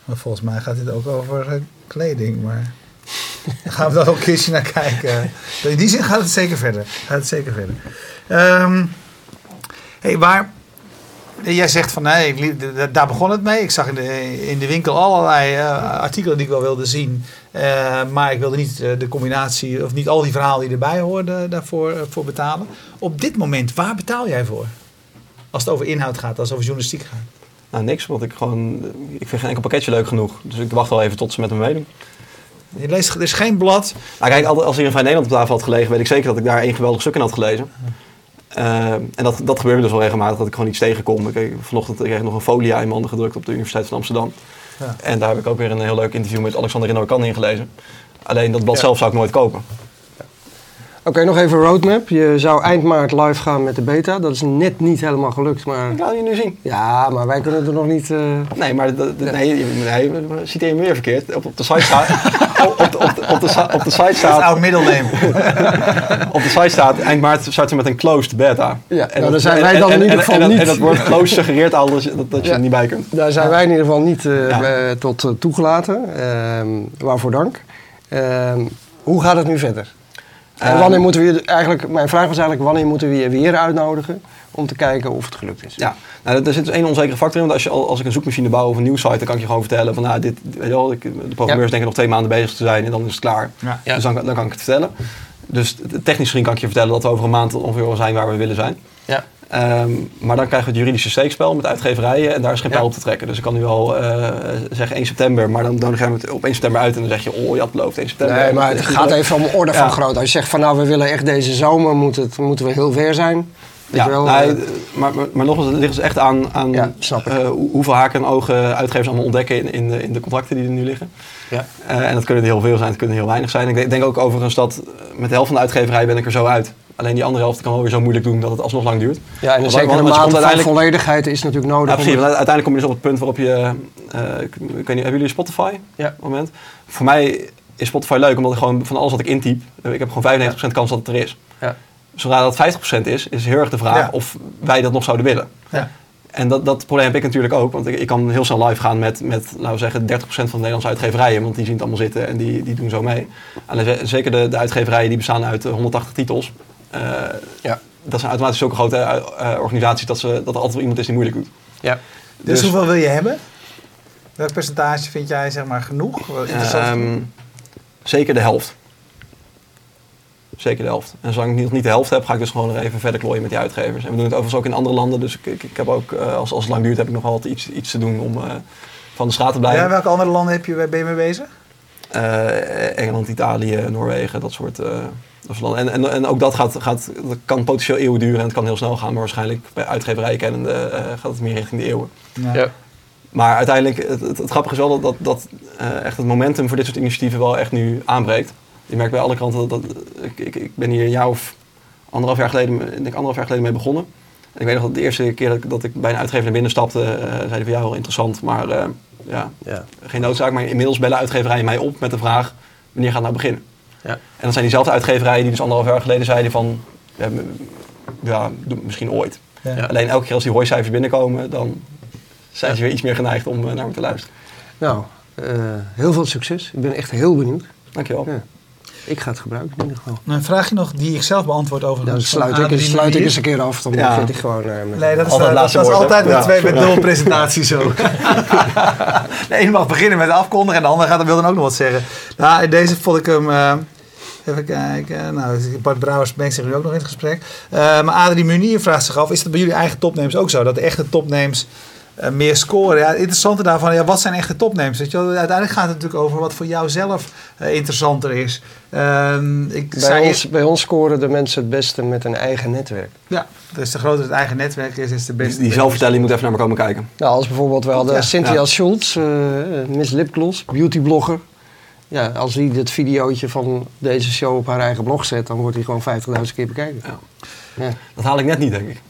Maar volgens mij gaat dit ook over eh, kleding, maar gaan we dan ook een keertje naar kijken. In die zin gaat het zeker verder. Gaat het zeker verder. Ehm hey, waar... Jij zegt van, nee, daar begon het mee. Ik zag in de, in de winkel allerlei eh, artikelen die ik wel wilde zien. Eh, maar ik wilde niet eh, de combinatie, of niet al die verhalen die erbij hoorden, daarvoor eh, voor betalen. Op dit moment, waar betaal jij voor? Als het over inhoud gaat, als het over journalistiek gaat. Nou, niks, want ik gewoon... Ik vind geen enkel pakketje leuk genoeg. Dus ik wacht wel even tot ze met me meedoen. Je leest, er is geen blad. Nou, kijk, als hier in Vrij Nederland op tafel had gelegen, weet ik zeker dat ik daar één geweldig stuk in had gelezen. Eh, en dat, dat gebeurde dus wel regelmatig, dat ik gewoon iets tegenkom. Ik, ik- vanochtend kreeg ik nog een folia in mijn handen gedrukt op de Universiteit van Amsterdam. Ja. En daar heb ik ook weer een heel leuk interview met Alexander Renoir-Kan in gelezen. Alleen dat blad Ja. zelf zou ik nooit kopen. Oké, nog even roadmap. Je zou eind maart live gaan met de beta. Dat is net niet helemaal gelukt, maar... Ik laat je nu zien. Ja, maar wij kunnen er nog niet... eh, Nee, maar dat- dat- nee, je- nee, citeer je me weer verkeerd. Op, op de site staat... op, op, de- op, de- op, de, sa- op de site Dat is staat... oud middelneem. Op de site staat, eind maart starten we met een closed beta. Ja, En nou, daar zijn wij dan en- in ieder geval en, niet. En dat woord closed suggereert al dat je, dat, dat je Ja. er niet bij kunt. Daar zijn wij in ieder geval niet eh, Ja. eh, tot eh, toegelaten. Ehm, waarvoor dank. Ehm, hoe gaat het nu verder? En Ehm, wanneer moeten we je, eigenlijk, mijn vraag was eigenlijk, wanneer moeten we je weer uitnodigen om te kijken of het gelukt is? Ja, nou, er zit dus één onzekere factor in. Want als, je, al- als ik een zoekmachine bouw of een nieuwsite, dan kan ik je gewoon vertellen van nou, dit, weet je wel, ik, de programmeurs Ja. denken nog twee maanden bezig te zijn en dan is het klaar. Ja. Ja. Dus dan, dan kan ik het vertellen. Dus technisch gezien kan ik je vertellen dat we over een maand ongeveer wel zijn waar we willen zijn. Ja. Ehm, maar dan krijgen we het juridische steekspel met uitgeverijen en daar is geen Ja. pijl op te trekken. Dus ik kan nu al eh, zeggen 1 september, maar dan nodig je hem het op 1 september uit en dan zeg je, oh je had beloofd 1 september. Nee, maar het is gaat even om orde van Ja. grootte. Als je zegt van nou, we willen echt deze zomer, moet het, moeten we heel ver zijn. Ja, wel, nou, eh, maar, maar, maar nogmaals, het ligt dus echt aan, aan Ja, eh, hoe- hoeveel haken en ogen uitgevers allemaal ontdekken in, in, de, in de contracten die er nu liggen. ja. En dat kunnen er heel veel zijn, het kunnen heel weinig zijn. Ik denk, denk ook overigens dat met de helft van de uitgeverij ben ik er zo uit. Alleen die andere helft kan wel weer zo moeilijk doen dat het alsnog lang duurt. ja, en een zekere komt van volledigheid is natuurlijk nodig. Ja, precies. om uiteindelijk kom je dus op het punt waarop je... ik, ik weet niet, hebben jullie Spotify? Ja. Moment? Voor mij is Spotify leuk, omdat ik gewoon van alles wat ik intyp... eh, Ik heb gewoon 95% kans dat het er is. ja. Zodra dat 50% is, is heel erg de vraag Ja. of wij dat nog zouden willen. Ja. En dat, dat probleem heb ik natuurlijk ook, want ik, ik kan heel snel live gaan met, met laten we zeggen, 30% van de Nederlandse uitgeverijen, want die zien het allemaal zitten en die, die doen zo mee. Ze- zeker de, de uitgeverijen die bestaan uit eh, 180 titels, eh, Ja. dat zijn automatisch zulke grote eh, eh, organisaties dat, ze, dat er altijd wel iemand is die moeilijk doet. Ja. Dus, hoeveel wil je hebben? Welk percentage vind jij zeg maar genoeg? Ehm, zeker de helft. Zeker de helft. En zolang ik niet- nog niet de helft heb, ga ik dus gewoon er even verder klooien met die uitgevers. En we doen het overigens ook in andere landen. Dus ik, ik, ik heb ook, eh, als, als het lang duurt, heb ik nog wat iets, iets te doen om eh, van de straat te blijven. ja, welke andere landen heb je, ben je mee bezig? Eh, Engeland, Italië, Noorwegen, dat soort, eh, dat soort landen. En, en, en ook dat, gaat, gaat, dat kan potentieel eeuwen duren en het kan heel snel gaan. Maar waarschijnlijk bij uitgeverijen kennende eh, gaat het meer richting de eeuwen. Ja. Maar uiteindelijk, het, het, het grappige is wel dat, dat, dat eh, echt het momentum voor dit soort initiatieven wel echt nu aanbreekt. Je merkt bij alle kranten dat, dat ik, ik, ik ben hier een jaar of anderhalf jaar geleden, ik denk anderhalf jaar geleden mee begonnen. En ik weet nog dat de eerste keer dat ik, dat ik bij een uitgever naar binnen stapte, eh zeiden van ja, wel interessant, maar eh, ja, Ja. geen noodzaak. Maar inmiddels bellen uitgeverijen mij op met de vraag, wanneer gaat nou beginnen? Ja. En dan zijn diezelfde uitgeverijen die dus anderhalf jaar geleden zeiden van, ja, ja misschien ooit. Ja. Ja. Alleen elke keer als die hooicijfers binnenkomen, dan zijn ze weer iets meer geneigd om eh, naar me te luisteren. Nou, eh, heel veel succes. Ik ben echt heel benieuwd. Dankjewel. Ja. Ik ga het gebruiken in ieder geval. Nou, een vraagje nog die ik zelf beantwoord over. Dan sluit ik, eens- sluit ik eens een keer af. Dan Ja. vind ik gewoon... eh, met- Nee, dat is, Altijd dat, dat is altijd met, Ja. twee, met nul presentatie zo. de ene mag beginnen met afkondigen en de andere gaat, wil dan ook nog wat zeggen. Nou, in deze vond ik hem... eh, even kijken. Nou, Bart Brouwers mengt zich nu ook nog in het gesprek. Eh, maar Adrie Munier vraagt zich af, is het bij jullie eigen topnames ook zo? Dat de echte topnames eh, meer scoren? Ja, het interessante daarvan, ja, wat zijn echte topnames? Weet je wel? Uiteindelijk gaat het natuurlijk over wat voor jou zelf eh, interessanter is. Ehm, ik bij, zei ons, bij ons scoren de mensen het beste met een eigen netwerk. Ja, dus de groter het eigen netwerk is, is de Die, beste. die zelfvertelling moet even naar me komen kijken. Nou, als bijvoorbeeld we hadden Ja. Cynthia Ja. Schultz, eh, Miss Lipgloss, beautyblogger. Ja, als die dit videootje van deze show op haar eigen blog zet, dan wordt hij gewoon 50.000 keer bekeken. Ja. Ja. Dat haal ik net niet, denk ik.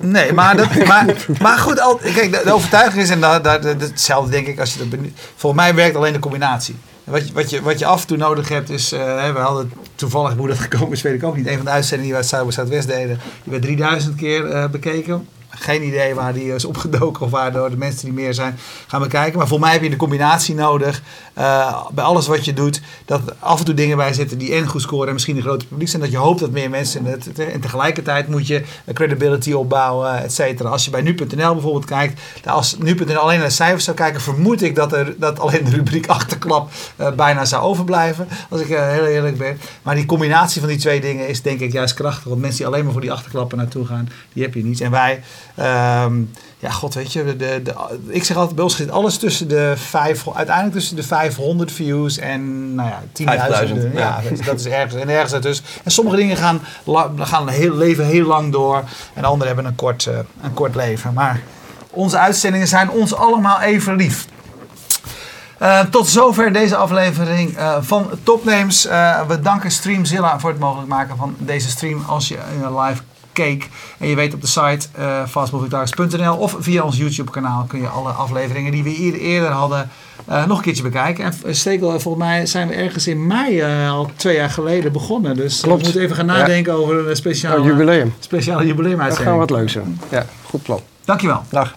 Nee, maar, dat, maar, maar goed, al, kijk, de, overtuiging is, en dat, dat, hetzelfde denk ik als je dat. Volgens mij werkt alleen de combinatie. Wat je, wat, je, wat je af en toe nodig hebt is, eh, we hadden toevallig hoe dat gekomen is, weet ik ook niet. Een van de uitzendingen die we uit Zuid Zuidwest deden, die werd 3000 keer eh, bekeken. Geen idee waar die is opgedoken of waardoor de mensen die meer zijn gaan bekijken. Maar voor mij heb je de combinatie nodig eh, bij alles wat je doet. Dat af en toe dingen bij zitten die en goed scoren en misschien een groter publiek zijn. Dat je hoopt dat meer mensen het. En tegelijkertijd moet je credibility opbouwen, et cetera. Als je bij nu.nl bijvoorbeeld kijkt. Als nu.nl alleen naar de cijfers zou kijken, vermoed ik dat, er, dat alleen de rubriek achterklap eh, bijna zou overblijven. Als ik eh, heel eerlijk ben. Maar die combinatie van die twee dingen is denk ik juist krachtig. Want mensen die alleen maar voor die achterklappen naartoe gaan, die heb je niet. En wij. Ehm, ja, god, weet je, de, de, ik zeg altijd, bij ons zit alles tussen de vijf, uiteindelijk tussen de 500 views en, nou ja, 10.000. 5000, Ja, ja. dat is- ergens en ergens ertussen. En sommige dingen gaan, gaan heel, leven heel lang door en andere hebben een kort, eh, een kort leven. Maar onze uitzendingen zijn ons allemaal even lief. Eh, tot zover deze aflevering eh, van Topnames. We danken Streamzilla voor het mogelijk maken van deze stream. Als je live keek en je weet op de site fastmovingtargets.nl of via ons YouTube kanaal kun je alle afleveringen die we hier eerder hadden eh, nog een keertje bekijken. En eh, Stekel, volgens mij zijn we ergens in mei al twee jaar geleden begonnen. Dus Klopt. we moeten even gaan nadenken over een speciale, Oh, jubileum. speciale Dat gaan wat leuks doen. Ja, goed plan. Dankjewel. Dag.